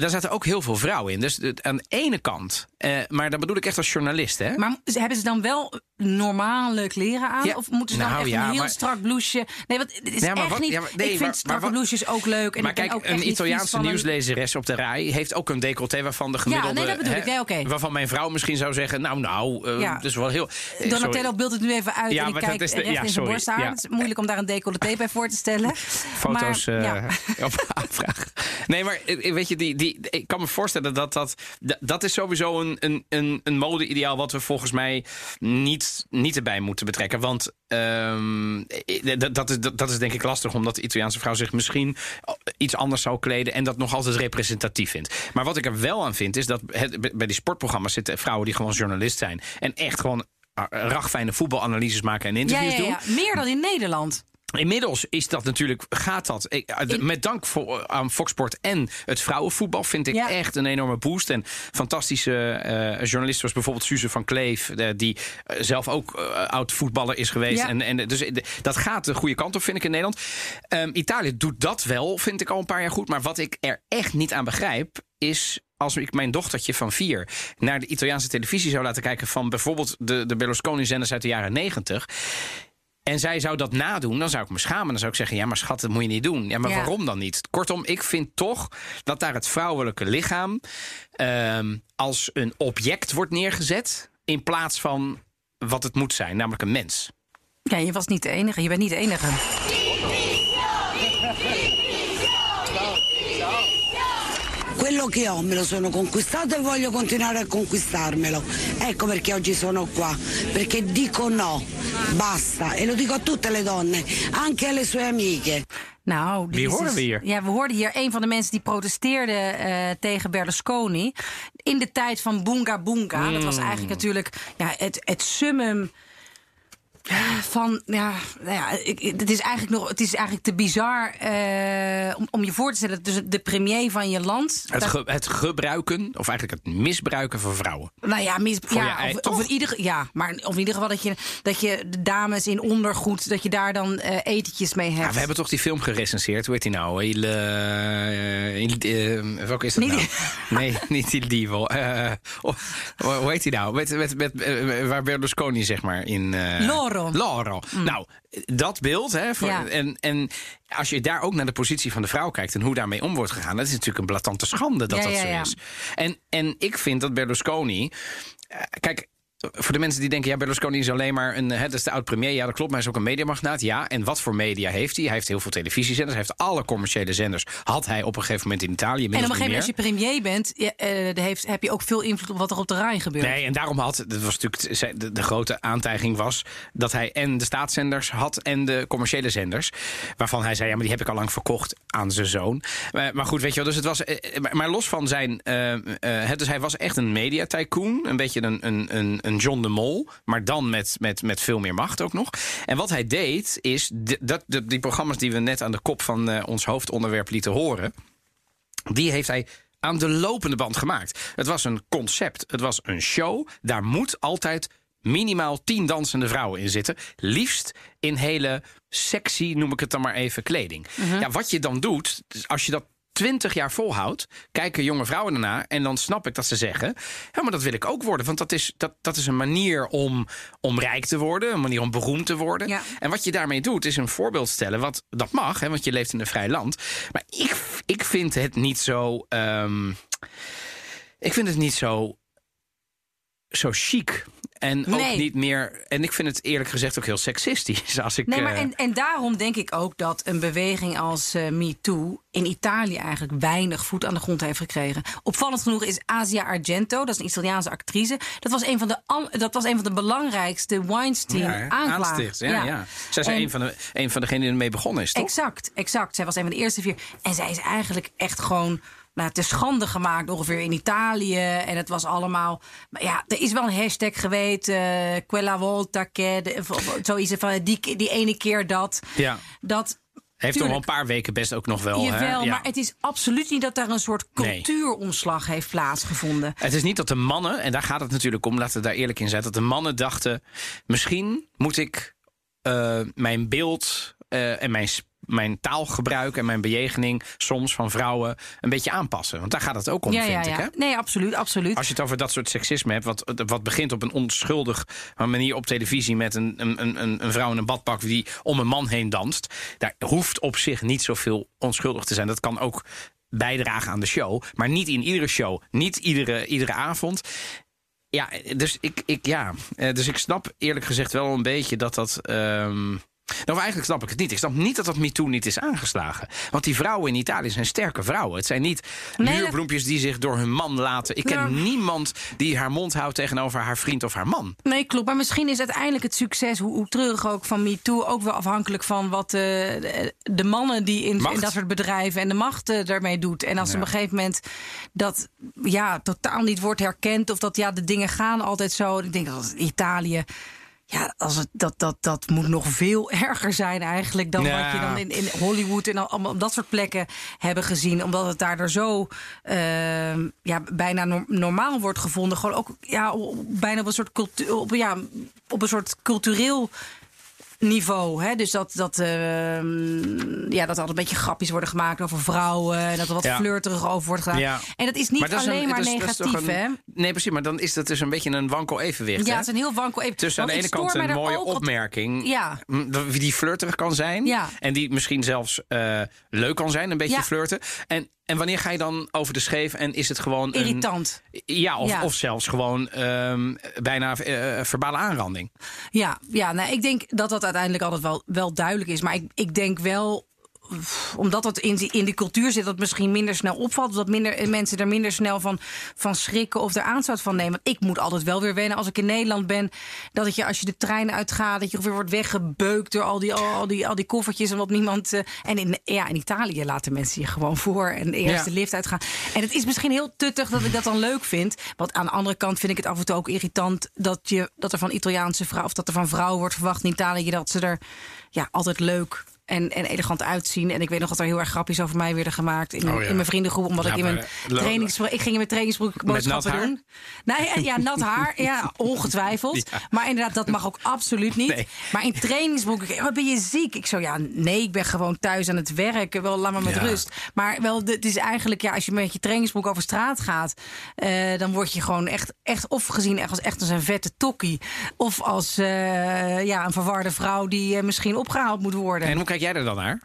Daar zaten ook heel veel vrouwen in. Dus aan de ene kant, eh, maar dat bedoel ik echt als journalist. Hè? Maar hebben ze dan wel normale kleren aan? Ja. Of moeten ze dan Nou, echt ja, een heel maar- strak blouseje? Nee, want het is Ja, echt wat- niet... ja, nee, ik vind strakke wat- blouses ook leuk. En maar kijk, ook een Italiaanse nieuwslezeres op de rij heeft ook een decolleté waarvan de gemiddelde. nee, dat bedoel hè, ik. Nee. Waarvan mijn vrouw misschien zou zeggen: Nou, nou, Ja. dat is wel heel. eh, Donatello beeldt het nu even uit Ja, en ik kijk is de- recht ja, in zijn sorry. borsthaar. Ja. Het is moeilijk om daar een decolleté bij voor te stellen. foto's eh, ja. op aanvraag. Nee, maar eh, weet je, die, die, ik kan me voorstellen dat dat, dat, dat is sowieso een, een, een, een mode-ideaal wat we volgens mij niet, niet erbij moeten betrekken. Want ehm, eh, dat, dat, is, dat, dat is denk ik lastig, omdat de Italiaanse vrouw zich misschien iets anders zou kleden en dat nog altijd representatief vindt. Maar wat ik er wel aan vind, is dat het, bij die sportprogramma's zitten vrouwen die gewoon journalist zijn en echt gewoon eh, ragfijne voetbalanalyses maken en Ja, interviews ja, doen. ja. Meer dan in Nederland. Inmiddels is dat natuurlijk, gaat dat. ik- eh, Met dank voor, aan Fox Sport en het vrouwenvoetbal vind ik Ja. echt een enorme boost. En fantastische eh journalisten zoals bijvoorbeeld Suze van Kleef, eh, die eh, zelf ook eh, oud voetballer is geweest. Ja. En, en dus eh, dat gaat de goede kant op, vind ik in Nederland. Ehm, Italië doet dat wel, vind ik al een paar jaar goed. Maar wat ik er echt niet aan begrijp, is als ik mijn dochtertje van vier naar de Italiaanse televisie zou laten kijken van bijvoorbeeld de, de Berlusconi-zenders uit de jaren negentig. En zij zou dat nadoen, dan zou ik me schamen. Dan zou ik zeggen, ja, maar schat, dat moet je niet doen. Ja, maar Ja. waarom dan niet? Kortom, ik vind toch dat daar het vrouwelijke lichaam... ehm, als een object wordt neergezet... in plaats van wat het moet zijn, namelijk een mens. Ja, je was niet de enige. Je bent niet de enige. Quello che ho me lo sono conquistato e voglio continuare a conquistarmelo. Ecco perché oggi sono qua, perché dico no, basta. E lo dico a tutte le donne, anche alle sue amiche. Nou, Wie is hoorden dus- we hier? Ja, we hoorden hier een van de mensen die protesteerde eh, tegen Berlusconi. In de tijd van Boonga Boonga. Dat Hmm. was eigenlijk natuurlijk ja, het, het summum van, ja, nou ja ik, het is eigenlijk nog, het is eigenlijk te bizar eh, om, om je voor te stellen. Dus de premier van je land. Het, dat- ge- het gebruiken, of eigenlijk het misbruiken van vrouwen. nou ja, mis, je ja, of, of in ieder, ja, maar of in ieder geval dat je, dat je de dames in ondergoed, dat je daar dan eh, etentjes mee hebt. Ja, we hebben toch die film gerecenseerd. Hoe heet die nou? Eh, il, eh, welke is dat nou? die- Nee, niet Il Divo. Oh, hoe heet die nou? Met, met, met, waar Berlusconi zeg maar in... eh, Loro. Loro. Nou, dat beeld. Hè, voor, Ja. en, en als je daar ook naar de positie van de vrouw kijkt... en hoe daarmee om wordt gegaan... dat is natuurlijk een blatante schande dat Ja, dat zo ja. is. En, en ik vind dat Berlusconi... eh, kijk, voor de mensen die denken, ja, Berlusconi is alleen maar een, dat is de oud-premier. Ja, dat klopt, maar hij is ook een mediamagnaat. Ja, en wat voor media heeft hij? Hij heeft heel veel televisiezenders. Hij heeft alle commerciële zenders. Had hij op een gegeven moment in Italië. en op een gegeven moment, als je premier bent, ja, eh, heeft, heb je ook veel invloed op wat er op de Rijn gebeurt. Nee, en daarom had, dat was natuurlijk de, de, grote aantijging was dat hij en de staatszenders had en de commerciële zenders. Waarvan hij zei, ja, maar die heb ik al lang verkocht aan zijn zoon. Maar, maar goed, weet je wel, dus het was, eh, maar, maar los van zijn, eh, eh, het, dus hij was echt een mediatycoon, een beetje een, een, een, een John de Mol, maar dan met, met, met veel meer macht ook nog. En wat hij deed, is dat, de, die programma's die we net aan de kop van eh, ons hoofdonderwerp lieten horen, die heeft hij aan de lopende band gemaakt. Het was een concept, het was een show. Daar moet altijd minimaal tien dansende vrouwen in zitten. Liefst in hele sexy, noem ik het dan maar even, kleding. Ja, wat je dan doet, dus als je dat twintig jaar volhoudt, kijken jonge vrouwen ernaar en dan snap ik dat ze zeggen: ja, maar dat wil ik ook worden, want dat is, dat, dat is een manier om, om rijk te worden, een manier om beroemd te worden. Ja. En wat je daarmee doet, is een voorbeeld stellen, wat dat mag, hè, want je leeft in een vrij land. Maar ik, ik vind het niet zo. ehm, ik vind het niet zo. Zo chic. En ook niet meer. En ik vind het eerlijk gezegd ook heel seksistisch. Als ik, Nee, maar eh, en, en daarom denk ik ook dat een beweging als eh MeToo in Italië eigenlijk weinig voet aan de grond heeft gekregen. Opvallend genoeg is Asia Argento, dat is een Italiaanse actrice. Dat was een van de, dat was een van de belangrijkste Weinstein-aanklagers. aansticht, Ja, ja. Zij is En- een van, de, een van degenen die ermee begonnen is, toch? Exact, exact. Zij was een van de eerste vier. En zij is eigenlijk echt gewoon nou, te schande gemaakt ongeveer in Italië. En het was allemaal... Maar ja, er is wel een hashtag geweest. eh, quella volta che... de- of- Zoiets van die, die ene keer dat. Ja. Dat... Heeft toch wel een paar weken best ook nog wel. hè? Jawel, Ja. maar het is absoluut niet dat daar een soort Nee. cultuuromslag heeft plaatsgevonden. Het is niet dat de mannen, en daar gaat het natuurlijk om, laten we daar eerlijk in zijn, dat de mannen dachten: misschien moet ik eh, mijn beeld eh, en mijn, mijn taalgebruik en mijn bejegening soms van vrouwen een beetje aanpassen. Want daar gaat het ook om, ja, vind ja. ik. Hè? Nee, absoluut, absoluut. Als je het over dat soort seksisme hebt, wat, wat begint op een onschuldig manier op televisie met een, een, een, een vrouw in een badpak die om een man heen danst, daar hoeft op zich niet zoveel onschuldig te zijn. Dat kan ook bijdragen aan de show, maar niet in iedere show, niet iedere, iedere avond. Ja, dus ik, ik, ja, eh, dus ik snap eerlijk gezegd wel een beetje dat dat. ehm, nou, eigenlijk snap ik het niet. Ik snap niet dat dat MeToo niet is aangeslagen. Want die vrouwen in Italië zijn sterke vrouwen. Het zijn niet Nee, muurbloempjes die zich door hun man laten. Ik ken niemand die haar mond houdt tegenover haar vriend of haar man. Nee, klopt. Maar misschien is uiteindelijk het succes, hoe, hoe treurig ook van MeToo, ook wel afhankelijk van wat eh, de, mannen die in dat soort bedrijven en de macht eh, daarmee doet. En als Ja. op een gegeven moment dat ja, totaal niet wordt herkend, of dat ja, de dingen gaan altijd zo. Ik denk dat Italië. Ja, als het, dat, dat, dat moet nog veel erger zijn eigenlijk dan Ja. wat je dan in, in Hollywood en al- allemaal op dat soort plekken hebben gezien. Omdat het daar zo ehm, ja, bijna no- normaal wordt gevonden. Gewoon ook ja, bijna op een soort, cultu- op, ja, op een soort cultureel niveau. Hè? Dus dat, dat, ehm, ja, dat er altijd een beetje grapjes worden gemaakt over vrouwen. En dat er wat Ja. flirterig over wordt gedaan. Ja. En dat is niet dat is alleen een- maar is- negatief, een- hè? Nee, precies. Maar dan is dat dus een beetje een wankel evenwicht. Ja, hè? het is een heel wankel. Even. Tussen aan de ene kant een mooie opmerking. Ja. Die flirterig kan zijn. Ja. En die misschien zelfs eh, leuk kan zijn. Een beetje flirten. En, en wanneer ga je dan over de scheef en is het gewoon. Een, Irritant. ja, of, Ja. of zelfs gewoon ehm, bijna eh, verbale aanranding. Ja, ja nou, ik denk dat dat uiteindelijk altijd wel, wel duidelijk is. Maar ik, ik denk wel omdat het in die, in die cultuur zit, dat misschien minder snel opvalt. Of dat minder, mensen er minder snel van, van schrikken of er aanstoot van nemen. Want ik moet altijd wel weer wennen als ik in Nederland ben. Dat het je als je de trein uitgaat, dat je weer wordt weggebeukt door al die, al, die, al die koffertjes. En wat niemand. eh, en in, ja, in Italië laten mensen je gewoon voor en de eerste Ja. lift uitgaan. En het is misschien heel tuttig dat ik dat dan leuk vind. Want aan de andere kant vind ik het af en toe ook irritant dat, je, dat er van Italiaanse vrouw of dat er van vrouwen wordt verwacht in Italië dat ze er ja, altijd leuk en, en elegant uitzien. En ik weet nog dat er heel erg grapjes over mij werden gemaakt in, Oh ja. in mijn vriendengroep. Omdat Ja, ik in mijn eh, trainingsbroek. Ik ging in mijn trainingsbroek boodschappen doen. Nee, ja, ja, nat haar. Ja, ongetwijfeld. Ja. Maar inderdaad, dat mag ook absoluut niet. Nee. Maar in trainingsbroek, ik, wat ben je ziek? Ik zo, ja, nee, ik ben gewoon thuis aan het werken. Wel, laat maar met rust. Maar wel, het is eigenlijk, ja, als je met je trainingsbroek over straat gaat, eh, dan word je gewoon echt, echt of gezien echt als echt als een vette tokkie, of als eh, ja, een verwarde vrouw die eh, misschien opgehaald moet worden. En hoe kijk jij er dan naar?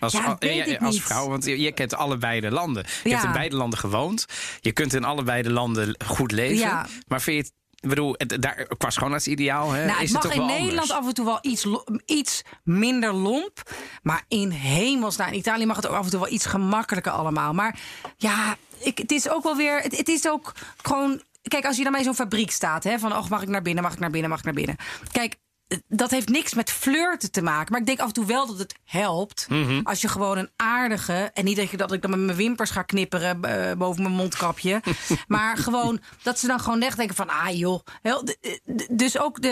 Als, Ja, als vrouw, want je, je kent allebei de landen. Je Ja. hebt in beide landen gewoond. Je kunt in allebei de landen goed leven. Ja. Maar vind je het, ik bedoel, het, daar, qua schoonheidsideaal hè, Nou, is het het mag in Nederland anders? af en toe wel iets, iets minder lomp. Maar in hemelsnaam, in Italië mag het ook af en toe wel iets gemakkelijker allemaal. Maar ja, ik, het is ook wel weer. Het, het is ook gewoon. Kijk, als je dan bij zo'n fabriek staat, hè, van oh, mag ik naar binnen, mag ik naar binnen, mag ik naar binnen. Kijk. Dat heeft niks met flirten te maken. Maar ik denk af en toe wel dat het helpt. Mhm. Als je gewoon een aardige. En niet dat, je, dat ik dan met mijn wimpers ga knipperen eh, boven mijn mondkapje. maar gewoon dat ze dan gewoon echt denken: van ah joh. Heel, dus ook de,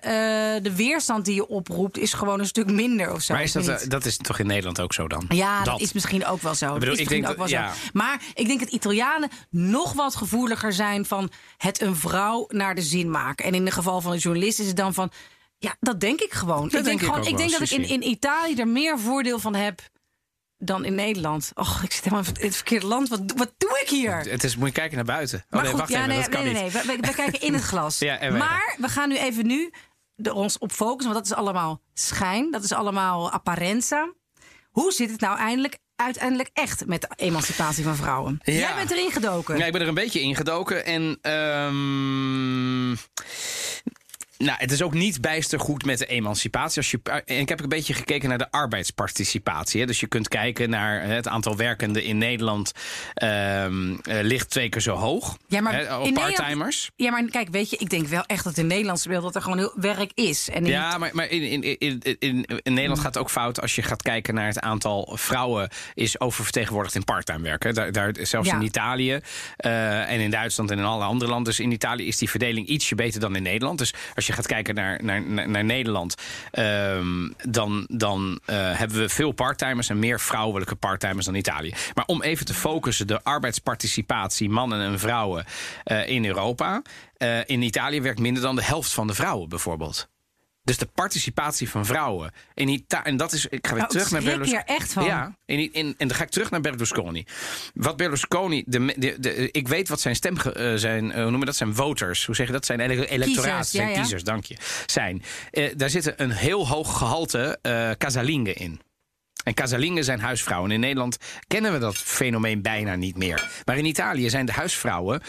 eh, de weerstand die je oproept is gewoon een stuk minder of zo. Maar is dat, eh, dat is toch in Nederland ook zo dan? Ja, dat. is misschien ook wel zo. bedoel, Dat is ik denk ook wel dat- zo. Maar ik denk dat Italianen nog wat gevoeliger zijn van het een vrouw naar de zin maken. En in het geval van een journalist is het dan van. Ja, dat denk ik gewoon. ik denk ik gewoon, ik denk dat ik in, in Italië er meer voordeel van heb dan in Nederland. Och, ik zit helemaal in het verkeerde land. Wat, wat doe ik hier? Het is, moet je kijken naar buiten. Oh, Maar nee, goed, wacht ja, even, nee, dat kan nee, nee, niet. nee. We, we- we kijken in het glas. Ja, en maar we gaan nu even nu er ons op focussen, want dat is allemaal schijn. Dat is allemaal apparenza. Hoe zit het nou eindelijk, uiteindelijk echt met de emancipatie van vrouwen? Ja. Jij bent erin gedoken. Ja, ik ben er een beetje ingedoken. En ehm, nou, het is ook niet bijster goed met de emancipatie. Als je, en ik heb een beetje gekeken naar de arbeidsparticipatie. Hè. Dus je kunt kijken naar eh, het aantal werkenden in Nederland. ehm, eh, ligt twee keer zo hoog. Ja, maar hè, in op parttimers. Ja, maar kijk, weet je, ik denk wel echt dat in Nederlandse beeld dat er gewoon heel werk is. En Ja, maar, maar in, in, in, in, in Nederland gaat het ook fout als je gaat kijken naar het aantal vrouwen is oververtegenwoordigd in parttime werken. Daar, daar, zelfs Ja. in Italië eh, en in Duitsland en in alle andere landen. Dus in Italië is die verdeling ietsje beter dan in Nederland. Dus als je gaat kijken naar, naar, naar, naar Nederland, ehm, dan, dan eh, hebben we veel parttimers en meer vrouwelijke parttimers dan Italië. Maar om even te focussen, de arbeidsparticipatie mannen en vrouwen eh, in Europa. Eh, in Italië werkt minder dan de helft van de vrouwen bijvoorbeeld. Dus de participatie van vrouwen. In Ita en dat is. Ik ga weer Nou, terug naar Berlusconi. hier echt van. Ja, in, in, en dan ga ik terug naar Berlusconi. Wat Berlusconi. De, de, de, ik weet wat zijn stem. eh, zijn, eh, hoe noemen dat? Zijn voters. Hoe zeg je dat? Zijn ele- electoraat. Zijn ja, ja. kiezers, dank je. Zijn. Eh, daar zitten een heel hoog gehalte eh casalingen in. En casalingen zijn huisvrouwen. In Nederland kennen we dat fenomeen bijna niet meer. Maar in Italië zijn de huisvrouwen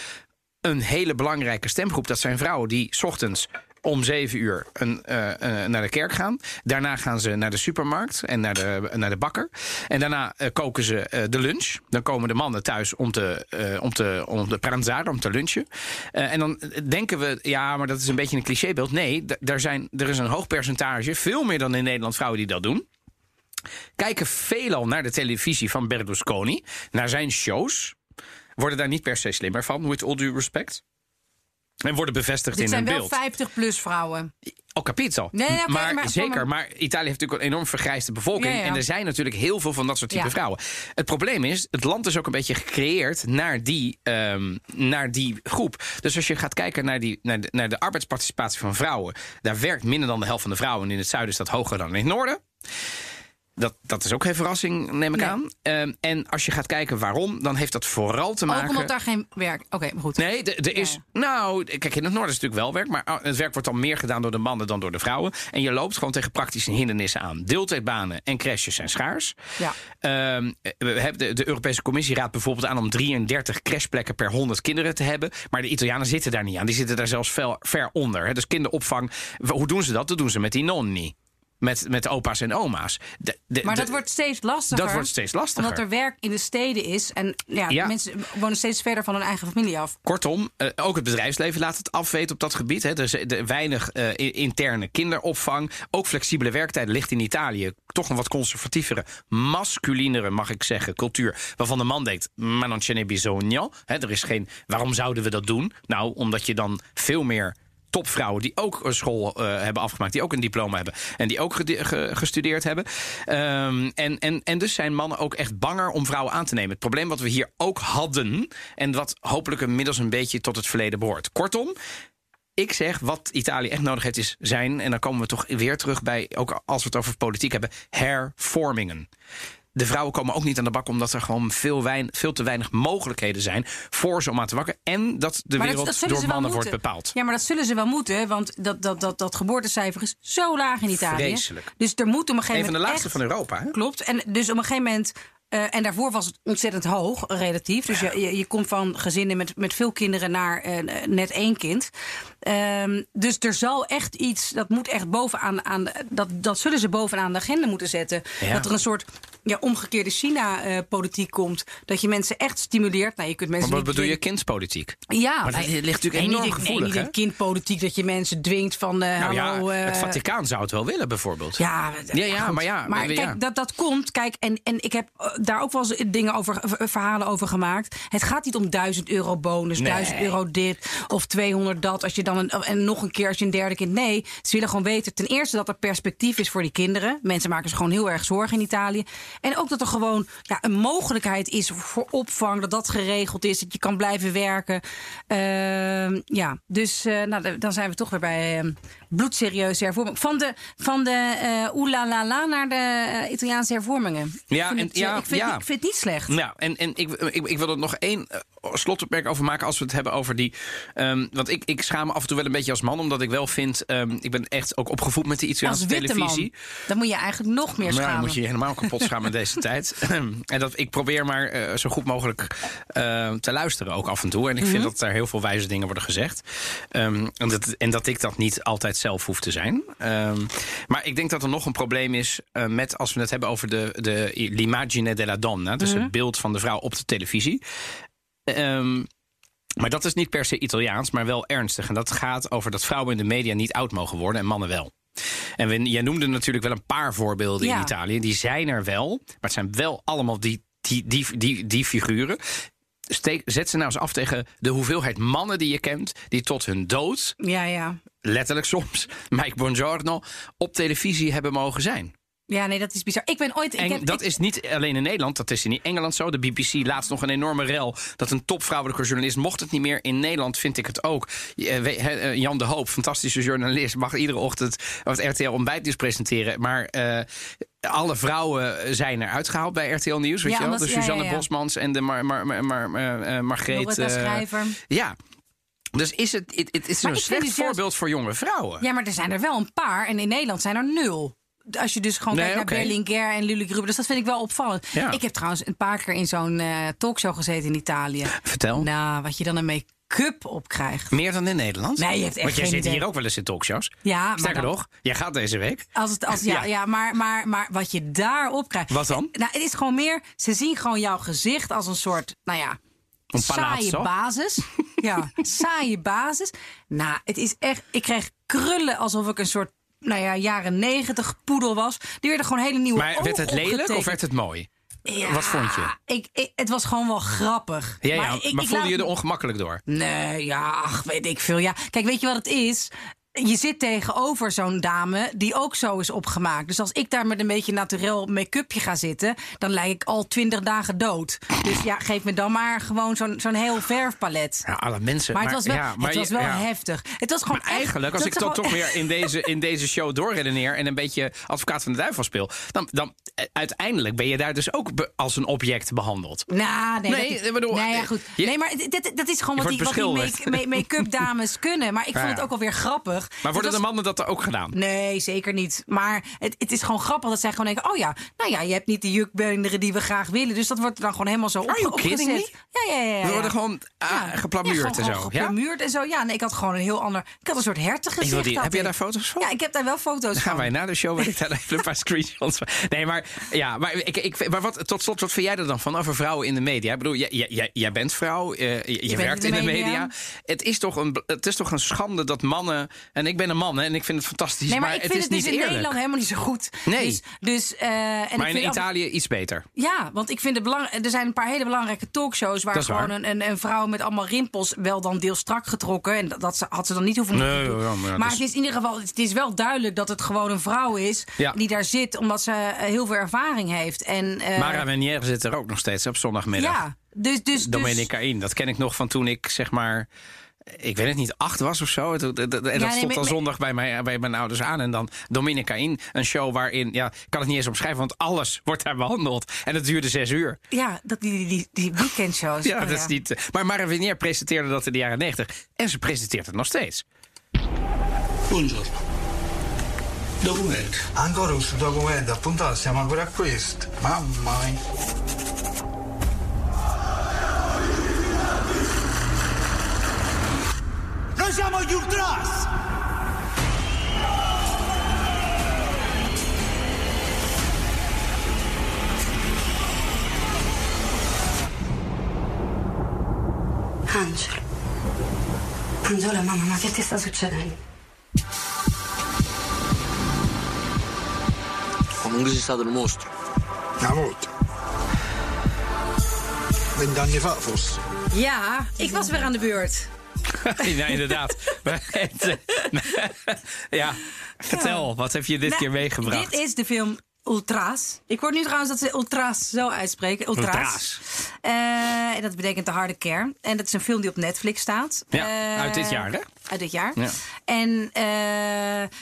een hele belangrijke stemgroep. Dat zijn vrouwen die 's ochtends om zeven uur een, eh, eh, naar de kerk gaan. Daarna gaan ze naar de supermarkt en naar de, naar de bakker. En daarna eh, koken ze eh, de lunch. Dan komen de mannen thuis om te, om te, om te pranzare, om te lunchen. En dan denken we, ja, maar dat is een beetje een clichébeeld. Nee, daar zijn, er is een hoog percentage, veel meer dan in Nederland, vrouwen die dat doen kijken veelal naar de televisie van Berlusconi, naar zijn shows, worden daar niet per se slimmer van, with all due respect. En worden bevestigd Dit in zijn hun wel beeld. 50 plus vrouwen. Oh, capito. Nee, maar, maar- zeker, maar Italië heeft natuurlijk een enorm vergrijsde bevolking. Ja, ja. En er zijn natuurlijk heel veel van dat soort type Ja. vrouwen. Het probleem is, het land is ook een beetje gecreëerd naar die, ehm, naar die groep. Dus als je gaat kijken naar, die, naar, de, naar de arbeidsparticipatie van vrouwen, daar werkt minder dan de helft van de vrouwen. En in het zuiden is dat hoger dan in het noorden. Dat, dat is ook geen verrassing, neem ik Nee. aan. Ehm, en als je gaat kijken waarom, dan heeft dat vooral te maken. Ook omdat daar geen werk... Oké, goed. Nee, er- is. Ja. Nou, kijk, in het noorden is natuurlijk wel werk. Maar ah, het werk wordt dan meer gedaan door de mannen dan door de vrouwen. En je loopt gewoon tegen praktische hindernissen aan. Deeltijdbanen en crashes zijn schaars. Ja. We hebben de, de Europese Commissie raadt bijvoorbeeld aan om 33 crashplekken per 100 kinderen te hebben. Maar de Italianen zitten daar niet aan. Die zitten daar zelfs ver, ver onder. Hè. Dus kinderopvang. Hoe doen ze dat? Dat doen ze met die nonni. Met, met opa's en oma's. De- de- Maar de- dat wordt steeds lastiger. dat wordt steeds lastiger. Omdat er werk in de steden is. En ja, Ja. mensen wonen steeds verder van hun eigen familie af. Kortom, eh, ook het bedrijfsleven laat het afweten op dat gebied. Hè. Dus de, weinig eh, interne kinderopvang. Ook flexibele werktijden ligt in Italië. Toch een wat conservatievere, masculinere, mag ik zeggen, cultuur. Waarvan de man denkt, ma non ce n'è bisogno. Hè, er is geen, waarom zouden we dat doen? Nou, omdat je dan veel meer topvrouwen die ook een school eh, hebben afgemaakt, die ook een diploma hebben en die ook gestudeerd hebben. Ehm, en, en, en dus zijn mannen ook echt banger om vrouwen aan te nemen. Het probleem wat we hier ook hadden en wat hopelijk inmiddels een beetje tot het verleden behoort. Kortom, ik zeg wat Italië echt nodig heeft is zijn, en dan komen we toch weer terug bij, ook als we het over politiek hebben, hervormingen. De vrouwen komen ook niet aan de bak omdat er gewoon veel, wein, veel te weinig mogelijkheden zijn voor ze om aan te wakken. En dat de Maar wereld dat, dat zullen door mannen wordt bepaald. Ja, maar dat zullen ze wel moeten. Want dat, dat, dat, dat geboortecijfer is zo laag in Italië. Vreselijk. Dus er moet op een gegeven Een van de moment. laagste echt- van Europa. Hè? Klopt. En dus op een gegeven moment. eh, en daarvoor was het ontzettend hoog, relatief. Dus je, je, je komt van gezinnen met, met veel kinderen naar eh, net één kind. Ehm, dus er zal echt iets, dat moet echt bovenaan, aan, de- dat, dat zullen ze bovenaan de agenda moeten zetten. Ja. Dat er een soort ja, omgekeerde China-politiek komt. Dat je mensen echt stimuleert. Nou, je kunt mensen Maar wat bedoel je, kindspolitiek? Ja, Maar dat ligt natuurlijk nee, enorm niet, gevoelig, Nee, niet kindpolitiek dat je mensen dwingt van... eh Nou hallo, ja, het eh, Vaticaan zou het wel willen, bijvoorbeeld. ja, Ja, ja, goed. maar ja, Maar ja. kijk, dat, dat komt. Kijk, en, en ik heb eh, daar ook wel eens dingen over, verhalen over gemaakt. Het gaat niet om 1000 euro bonus, Nee. 1000 euro dit of 200 dat. Als je dan en nog een keer als je een derde kind. Nee, ze willen gewoon weten ten eerste dat er perspectief is voor die kinderen. Mensen maken zich gewoon heel erg zorgen in Italië. En ook dat er gewoon ja, een mogelijkheid is voor opvang, dat dat geregeld is, dat je kan blijven werken. Ehm, ja, dus eh, nou, dan zijn we toch weer bij eh, bloedserieuze hervorming. Van de, van de eh la la naar de eh, Italiaanse hervormingen. Ja, ik vind, en- het, eh, ja, ik, vind, ja. ik vind het niet slecht. Nou, en, en ik, ik, ik wil er nog één eh, slotopmerking over maken als we het hebben over die. ehm, want ik, ik schaam me af en toe wel een beetje als man, omdat ik wel vind. ehm, ik ben echt ook opgevoed met de Als Italiaanse witte televisie. man, dan moet je eigenlijk nog meer schamen. dan moet je je helemaal kapot schamen in deze tijd. en dat, ik probeer maar eh, zo goed mogelijk eh, te luisteren ook af en toe. En ik Mhm. vind dat er heel veel wijze dingen worden gezegd. Ehm, en, dat, en dat ik dat niet altijd zelf hoef te zijn. Ehm, maar ik denk dat er nog een probleem is eh, met als we het hebben over de, de l'immagine della donna. Dus Mhm. het beeld van de vrouw op de televisie. Ehm, maar dat is niet per se Italiaans, maar wel ernstig. En dat gaat over dat vrouwen in de media niet oud mogen worden en mannen wel. En we, jij noemde natuurlijk wel een paar voorbeelden in. Italië. Die zijn er wel, maar het zijn wel allemaal die, die, die, die, die figuren. Steek, zet ze nou eens af tegen de hoeveelheid mannen die je kent... die tot hun dood, Ja, ja. letterlijk soms, Mike Buongiorno... op televisie hebben mogen zijn. Ja, nee, dat is bizar. Ik ben ooit. ik En heb, dat ik- is niet alleen in Nederland, dat is in Engeland zo. De BBC laatst nog een enorme rel. Dat een topvrouwelijke journalist mocht het niet meer. In Nederland vind ik het ook. He- eh, Jan de Hoop, fantastische journalist, mag iedere ochtend het RTL ontbijtnieuws presenteren. Maar eh, alle vrouwen zijn eruit gehaald bij RTL Nieuws. Weet Ja, je wel? omdat- De Suzanne ja, ja. Bosmans en de Mar, Mar, Mar, Mar- eh, eh, Margreet. Eh, Schrijver. Ja. Dus is het, het, het is Maar een slecht juist- voorbeeld voor jonge vrouwen. Ja, maar er zijn er wel een paar. En in Nederland zijn er nul. Als je dus gewoon Nee, kijkt naar Berlinguer en Lully Gruber. Dus dat vind ik wel opvallend. Ja. Ik heb trouwens een paar keer in zo'n eh, talkshow gezeten in Italië. Vertel. Nou, wat je dan een make-up op krijgt. Meer dan in Nederland? Nee, je hebt echt Want jij geen zit idee. hier ook wel eens in talkshows. Ja, maar Sterker dan- nog, jij gaat deze week. Als het, als, ja, Ja. ja. maar, maar, maar wat je daarop krijgt. Wat dan? Nou, het is gewoon meer. Ze zien gewoon jouw gezicht als een soort. Nou ja. Een Saaie basis. Ja, saaie basis. Nou, het is echt. Ik kreeg krullen alsof ik een soort. Nou ja, jaren negentig poedel was. Die werden gewoon hele nieuwe Maar werd het lelijk of werd het mooi? Ja, Wat vond je? Ik, ik, het was gewoon wel grappig. Ja, ja, maar, ik- ik voelde je er ongemakkelijk door? Nee, ja, ach, weet ik veel. Ja, kijk, weet je wat het is? Je zit tegenover zo'n dame die ook zo is opgemaakt. Dus als ik daar met een beetje naturel make-upje ga zitten, dan lijk ik al twintig dagen dood. Dus ja, geef me dan maar gewoon zo'n zo'n heel verfpalet. Ja, alle mensen. Maar het was wel, ja, maar het was wel ja. heftig. Het was gewoon Maar eigenlijk, als echt, ik dat dan toch weer in deze, in deze show doorredeneer en een beetje advocaat van de duivel speel, dan, dan eh, uiteindelijk ben je daar dus ook als een object behandeld. Nou, nee, Nee, dat, ik bedoel, nee, ja, eh, goed. je- nee, maar dat is gewoon wat die, die make- make-up dames kunnen. Maar ik Ja, vond het ja. ook alweer grappig grappig. Maar worden de mannen dat er ook gedaan? Nee, zeker niet. Maar het, het is gewoon grappig dat zij gewoon denken... oh ja, nou ja, je hebt niet de jukbeenderen die we graag willen. Dus dat wordt dan gewoon helemaal zo op, opgezet. Ja, ja, ja. ja, We worden gewoon ah, geplamuurd en zo. Geplamuurd en zo. Ja, nee, ik had gewoon een heel ander... Ik had een soort hertengezicht. Die, had heb jij daar foto's van? Ja, ik heb daar wel foto's Dan van. gaan wij na de show ik daar even een paar screenshots van. Nee, maar, ja, maar, ik, ik, maar wat, tot slot, wat vind jij er dan van over vrouwen in de media? Ik bedoel, jij, jij- jij, bent vrouw, eh, je, je bent werkt in de media. media. Het, is toch een, het is toch een schande dat mannen... En ik ben een man hè, en ik vind het fantastisch, Nee, maar, maar, ik het vind is het dus niet in eerlijk. Nederland helemaal niet zo goed. Nee. Dus, dus, eh, en maar ik in Italië iets beter. Ja, want ik vind het belangrijk. Er zijn een paar hele belangrijke talkshows waar gewoon waar. een, een, een vrouw met allemaal rimpels wel dan deels strak getrokken. En dat, dat ze, had ze dan niet hoeven Nee, doen. ja, maar ja, maar dus- het is in ieder geval, het is wel duidelijk dat het gewoon een vrouw is Ja. die daar zit, omdat ze eh, heel veel ervaring heeft. En, eh, Mara Menier zit er ook nog steeds op zondagmiddag. ja, dus, dus, dus Domenica In. Dat ken ik nog van toen ik zeg maar. Ik weet het niet, acht was of zo. En dat nee, stond dan zondag bij, mij, bij mijn ouders aan. En dan Dominica In. Een show waarin, ja, ik kan het niet eens omschrijven, want alles wordt daar behandeld. En het duurde zes uur. ja, dat, die, die, die, weekendshows. Ja, Oh, dat is niet. eh, Maar Mara presenteerde dat in de jaren negentig. En ze presenteert het nog steeds. Buongiorno. Documento. Ancora questo documento, appuntato, siamo ancora a questo. Mamma mia. Siamo gli Ultras! Angelo. Angelo, mamma, ma che ti sta succedendo? Comunque sei stato un mostro. Una volta. Vent'anni fa forse. Ja, ik was weer aan de beurt. ja, inderdaad. Eh, ja, vertel, wat heb je dit Nou, keer meegebracht? Dit is de film Ultras. Ik hoor nu trouwens dat ze Ultras zo uitspreken. Ultras. Ultras. Eh, en dat betekent de harde kern. En dat is een film die op Netflix staat. Ja, Eh, uit dit jaar, hè? Uit dit jaar. Ja. En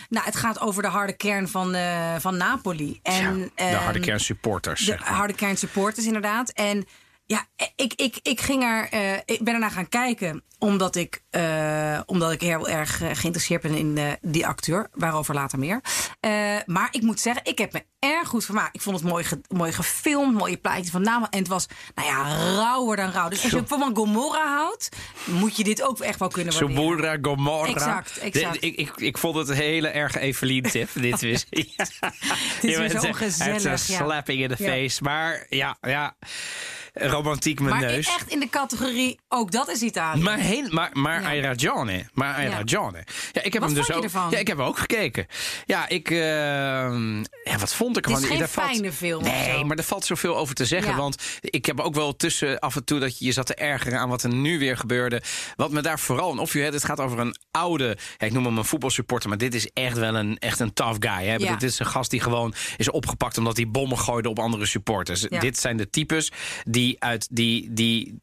nou, het gaat over de harde kern van, van Napoli. En, Ja, de harde ehm, kern supporters. de zeg maar. harde kern supporters, inderdaad. En ja, ik, ik, ik, ging er, eh, ik ben ernaar gaan kijken omdat ik, eh, omdat ik heel erg eh, geïnteresseerd ben in eh, die acteur. Waarover later meer. Eh, maar ik moet zeggen, ik heb me erg goed vermaakt. Ik vond het mooi, ge- mooi gefilmd, mooie plaatjes van namen. En het was, nou ja, rauwer dan rauw. Dus als je van Gomorra houdt, moet je dit ook echt wel kunnen waarderen. Subura, Gomorra. Exact, exact. De- ik, ik, ik vond het een hele erg Evelien-tip. dit is, ja. Het is zo Het gezellig, een ja. slapping in Ja. face. Maar ja, ja, romantiek mijn Maar neus. echt in de categorie, ook dat is Italië. Maar, heel, maar, maar Ja. ragione. Maar hai Ja. ragione. Ja, ik heb Wat hem dus je ook. ervan? Ja, ik heb ook gekeken. Ja, ik. ehm, ja, wat vond ik Het is ervan? geen valt- fijne film of Nee, maar er valt zoveel over te zeggen. Ja. Want ik heb ook wel tussen af en toe dat je je zat te ergeren aan wat er nu weer gebeurde. Wat me daar vooral opviel. hè, Het gaat over een oude. Ik noem hem een voetbalsupporter. Maar dit is echt wel een, echt een tough guy. Hè? Dit is een gast die gewoon is opgepakt omdat hij bommen gooide op andere supporters. Dit zijn de types die uit die. die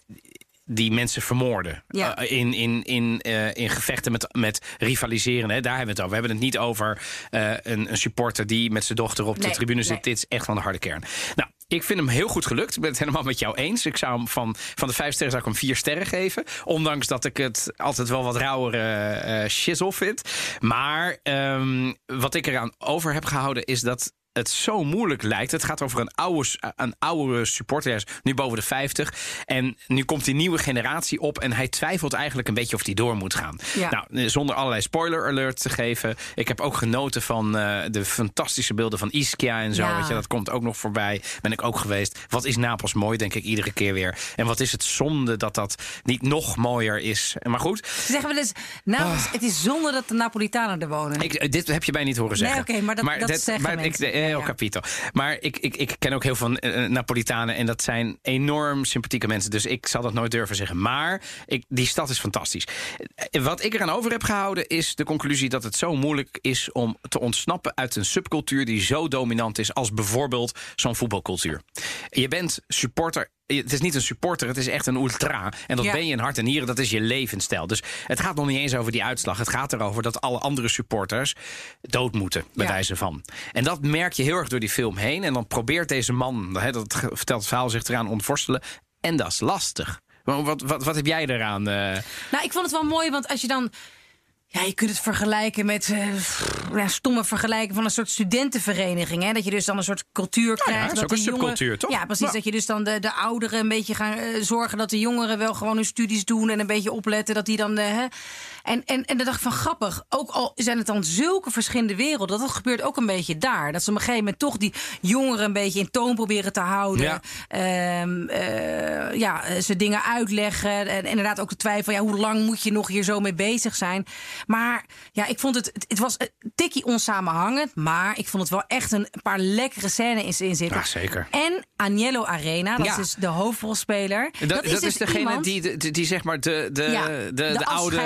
die mensen vermoorden. Ja. Eh, in, in, in, eh, in gevechten met, met rivaliseren. Hè? Daar hebben we het over. We hebben het niet over eh, een, een supporter die met zijn dochter op de tribune zit. nee. Dit is echt van de harde kern. Nou, ik vind hem heel goed gelukt. Ik ben het helemaal met jou eens. Ik zou hem van, van de vijf sterren zou ik hem vier sterren geven. Ondanks dat ik het altijd wel wat rauwere eh shizzle vind. Maar ehm, wat ik eraan over heb gehouden is dat het zo moeilijk lijkt. Het gaat over een oude, een oude supporter. Hij is nu boven de 50. En nu komt die nieuwe generatie op. En hij twijfelt eigenlijk een beetje of hij door moet gaan. Ja. Nou, zonder allerlei spoiler alert te geven. Ik heb ook genoten van eh, de fantastische beelden van Ischia en zo. Ja. Weet je, dat komt ook nog voorbij. Ben ik ook geweest. Wat is Napels mooi, denk ik iedere keer weer. En wat is het zonde dat dat niet nog mooier is. Maar goed, Ze zeggen wel eens, nou, het is zonde dat de Napolitanen er wonen. Ah. ik, dit heb je mij niet horen Nee, zeggen. oké, maar dat- dat zeggen maar. Ik, eh, heel capito. Maar ik, ik, ik ken ook heel veel eh, Napolitanen en dat zijn enorm sympathieke mensen. Dus ik zal dat nooit durven zeggen. Maar ik, die stad is fantastisch. Eh, Wat ik eraan over heb gehouden is de conclusie dat het zo moeilijk is om te ontsnappen uit een subcultuur die zo dominant is als bijvoorbeeld zo'n voetbalcultuur. Je bent supporter. Het is niet een supporter, het is echt een ultra. En dat Ja. ben je in hart en nieren, dat is je levensstijl. Dus het gaat nog niet eens over die uitslag. Het gaat erover dat alle andere supporters dood moeten, bij Ja. wijze van. En dat merk je heel erg door die film heen. En dan probeert deze man, dat vertelt het verhaal, zich eraan ontworstelen. En dat is lastig. Wat, wat, wat, wat heb jij eraan? eh? Nou, ik vond het wel mooi, want als je dan. Ja, je kunt het vergelijken met ja, stomme vergelijking van een soort studentenvereniging. Hè? Dat je dus dan een soort cultuur Nou ja, krijgt. dat is ook een subcultuur, toch? Ja, precies. Ja. Dat je dus dan de, de ouderen een beetje gaan eh, zorgen dat de jongeren wel gewoon hun studies doen en een beetje opletten. Dat die dan. hè? En, en, en dan dacht ik van grappig. Ook al zijn het dan zulke verschillende werelden. Dat gebeurt ook een beetje daar. Dat ze op een gegeven moment toch die jongeren een beetje in toon proberen te houden. Ja. Ehm, eh, ja, eh, ze dingen uitleggen. En inderdaad ook de twijfel, ja, hoe lang moet je nog hier zo mee bezig zijn? Maar ja, ik vond het, het, was een tikkie onsamenhangend. Maar ik vond het wel echt een paar lekkere scènes in zitten. Ja, zeker. En Agnello Arena, dat Ja. is dus de hoofdrolspeler. Dat, dat, is, dus degene iemand- die, die, die zeg maar de, de, ja, de, de, de, oude...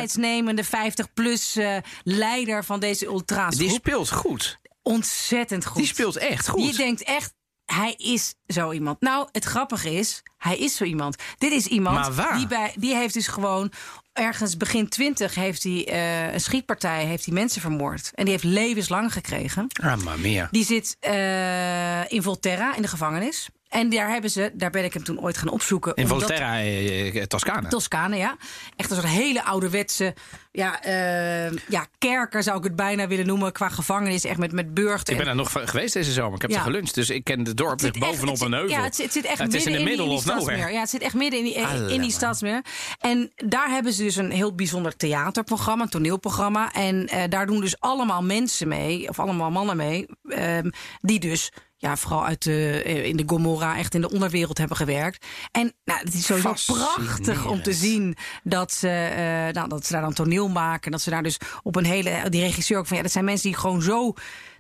afscheidsnemende 50-plus eh, leider van deze ultra's. Die speelt goed. Ontzettend goed. Die speelt echt goed. Je denkt echt, hij is zo iemand. Nou, het grappige is, hij is zo iemand. Dit is iemand Maar waar? die, bij, die heeft dus gewoon ergens begin twintig heeft hij eh, een schietpartij, heeft hij mensen vermoord. En die heeft levenslang gekregen. Ah, maar meer. Die zit eh, in Volterra in de gevangenis. En daar hebben ze, daar ben ik hem toen ooit gaan opzoeken. In Volterra, eh, eh, Toscane. Toscane, ja. Echt een soort hele ouderwetse ja, eh, ja, kerker zou ik het bijna willen noemen. Qua gevangenis, echt met, met burcht. Ik ben en- daar nog geweest deze zomer. Ik heb Ja. er geluncht. Dus ik ken de dorp Het ligt bovenop echt- het een heuvel. Ja, het zit, het zit echt Het is midden in de middle die of nowhere. Ja, het zit echt midden in die, in die stadsmeer. En daar hebben ze dus een heel bijzonder theaterprogramma, een toneelprogramma. En daar doen dus allemaal mensen mee, of allemaal mannen mee, ehm, die dus ja, vooral uit de, eh, in de Gomorra echt in de onderwereld hebben gewerkt. En nou, het is sowieso prachtig om te zien dat ze, eh, nou, dat ze daar dan toneel maken. Dat ze daar dus op een hele. Die regisseur ook van ja, dat zijn mensen die gewoon zo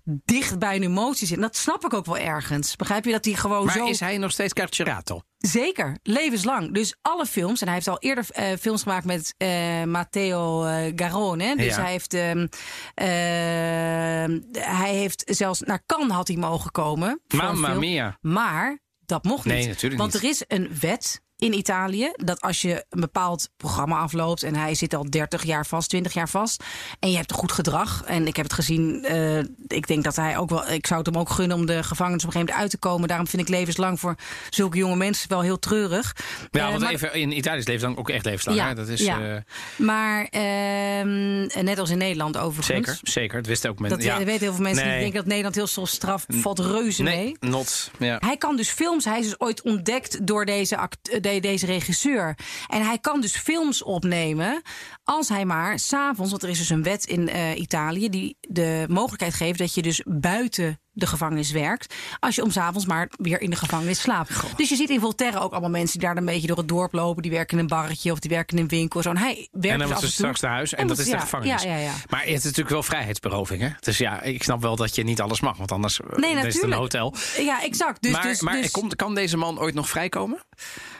dicht bij hun emoties zitten. Dat snap ik ook wel ergens. Begrijp je dat die gewoon Maar zo. is hij nog steeds Carcerato? Zeker, levenslang. Dus alle films, en hij heeft al eerder eh, films gemaakt met eh, Matteo eh, Garone. Dus Ja. hij heeft, ehm, ehm, hij heeft zelfs naar Cannes had hij mogen komen. Mamma mia. Maar dat mocht niet. Nee, natuurlijk Want niet. er is een wet in Italië dat als je een bepaald programma afloopt en hij zit al 30 jaar vast, 20 jaar vast en je hebt een goed gedrag en ik heb het gezien, eh, ik denk dat hij ook wel, ik zou het hem ook gunnen om de gevangenis op een gegeven moment uit te komen. Daarom vind ik levenslang voor zulke jonge mensen wel heel treurig. Ja, Eh, want maar- even, in Italië is levenslang ook echt levenslang. Ja, hè? Dat is, ja. eh, Maar ehm, net als in Nederland overigens. zeker, zeker. Dat wisten ook mensen. Dat ja. weten heel veel mensen die Nee. denken dat Nederland heel veel straf valt reuze Nee, mee. not. Ja. Hij kan dus films, hij is dus ooit ontdekt door deze, act, de- deze regisseur. En hij kan dus films opnemen als hij maar s'avonds, want er is dus een wet in eh, Italië die de mogelijkheid geeft dat je dus buiten de gevangenis werkt. Als je om s'avonds maar weer in de gevangenis slaapt. Dus je ziet in Volterra ook allemaal mensen die daar een beetje door het dorp lopen. Die werken in een barretje of die werken in een winkel. Zo. En hij werkt En dan dus af ze straks naar huis en En dat is de gevangenis. Ja, ja, ja. Maar het is natuurlijk wel vrijheidsberoving. Hè? Dus ja, ik snap wel dat je niet alles mag. Want anders eh, Nee, is het een hotel. Ja, exact. Dus, maar dus, maar dus, komt, kan deze man ooit nog vrijkomen?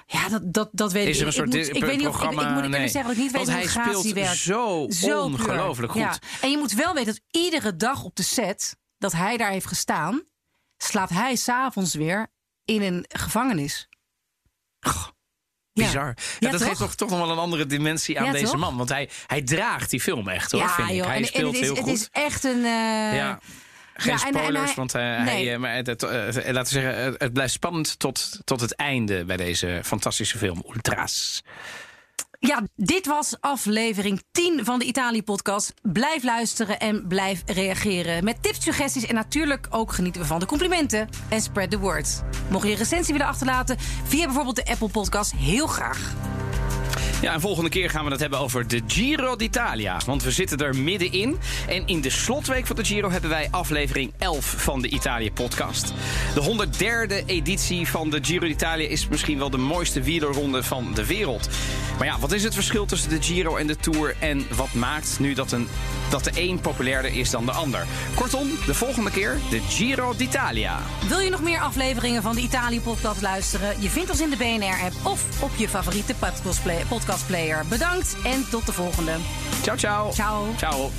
ja, dat, dat, dat weet Is er ik een soort ik. Moet, ik weet niet of ik, ik moet Nee. zeggen dat ik niet weet hoe hij speelt werkt. zo puur. ongelooflijk goed. Ja. En je moet wel weten dat iedere dag op de set dat hij daar heeft gestaan, slaapt hij s'avonds weer in een gevangenis. Bizar. Ja, Ja, dat toch? geeft toch, toch nog wel een andere dimensie aan Ja, deze toch? man. Want hij, hij draagt die film echt hoor, ja, vind ik. joh. Hij en, en speelt het is, heel het goed. is echt een. ja. Geen ja, en- en spoilers, hij- want eh, nee. hij, eh, maar het, het, laten we zeggen, het, het blijft spannend tot, tot het einde bij deze fantastische film Ultras. Ja, dit was aflevering 10 van de Italië-podcast. Blijf luisteren en blijf reageren. Met tips, suggesties en natuurlijk ook genieten we van de complimenten. En spread the word. Mocht je een recensie willen achterlaten via bijvoorbeeld de Apple Podcast, heel graag. Ja, en volgende keer gaan we het hebben over de Giro d'Italia. Want we zitten er middenin. En in de slotweek van de Giro hebben wij aflevering 11 van de Italië-podcast. De 103e editie van de Giro d'Italia is misschien wel de mooiste wielerronde van de wereld. Maar ja, wat is het verschil tussen de Giro en de Tour? En wat maakt nu dat, een, dat de een populairder is dan de ander? Kortom, de volgende keer de Giro d'Italia. Wil je nog meer afleveringen van de Italië-podcast luisteren? Je vindt ons in de BNR-app of op je favoriete podcastplay- podcastplayer. Bedankt en tot de volgende. Ciao, ciao. Ciao. Ciao.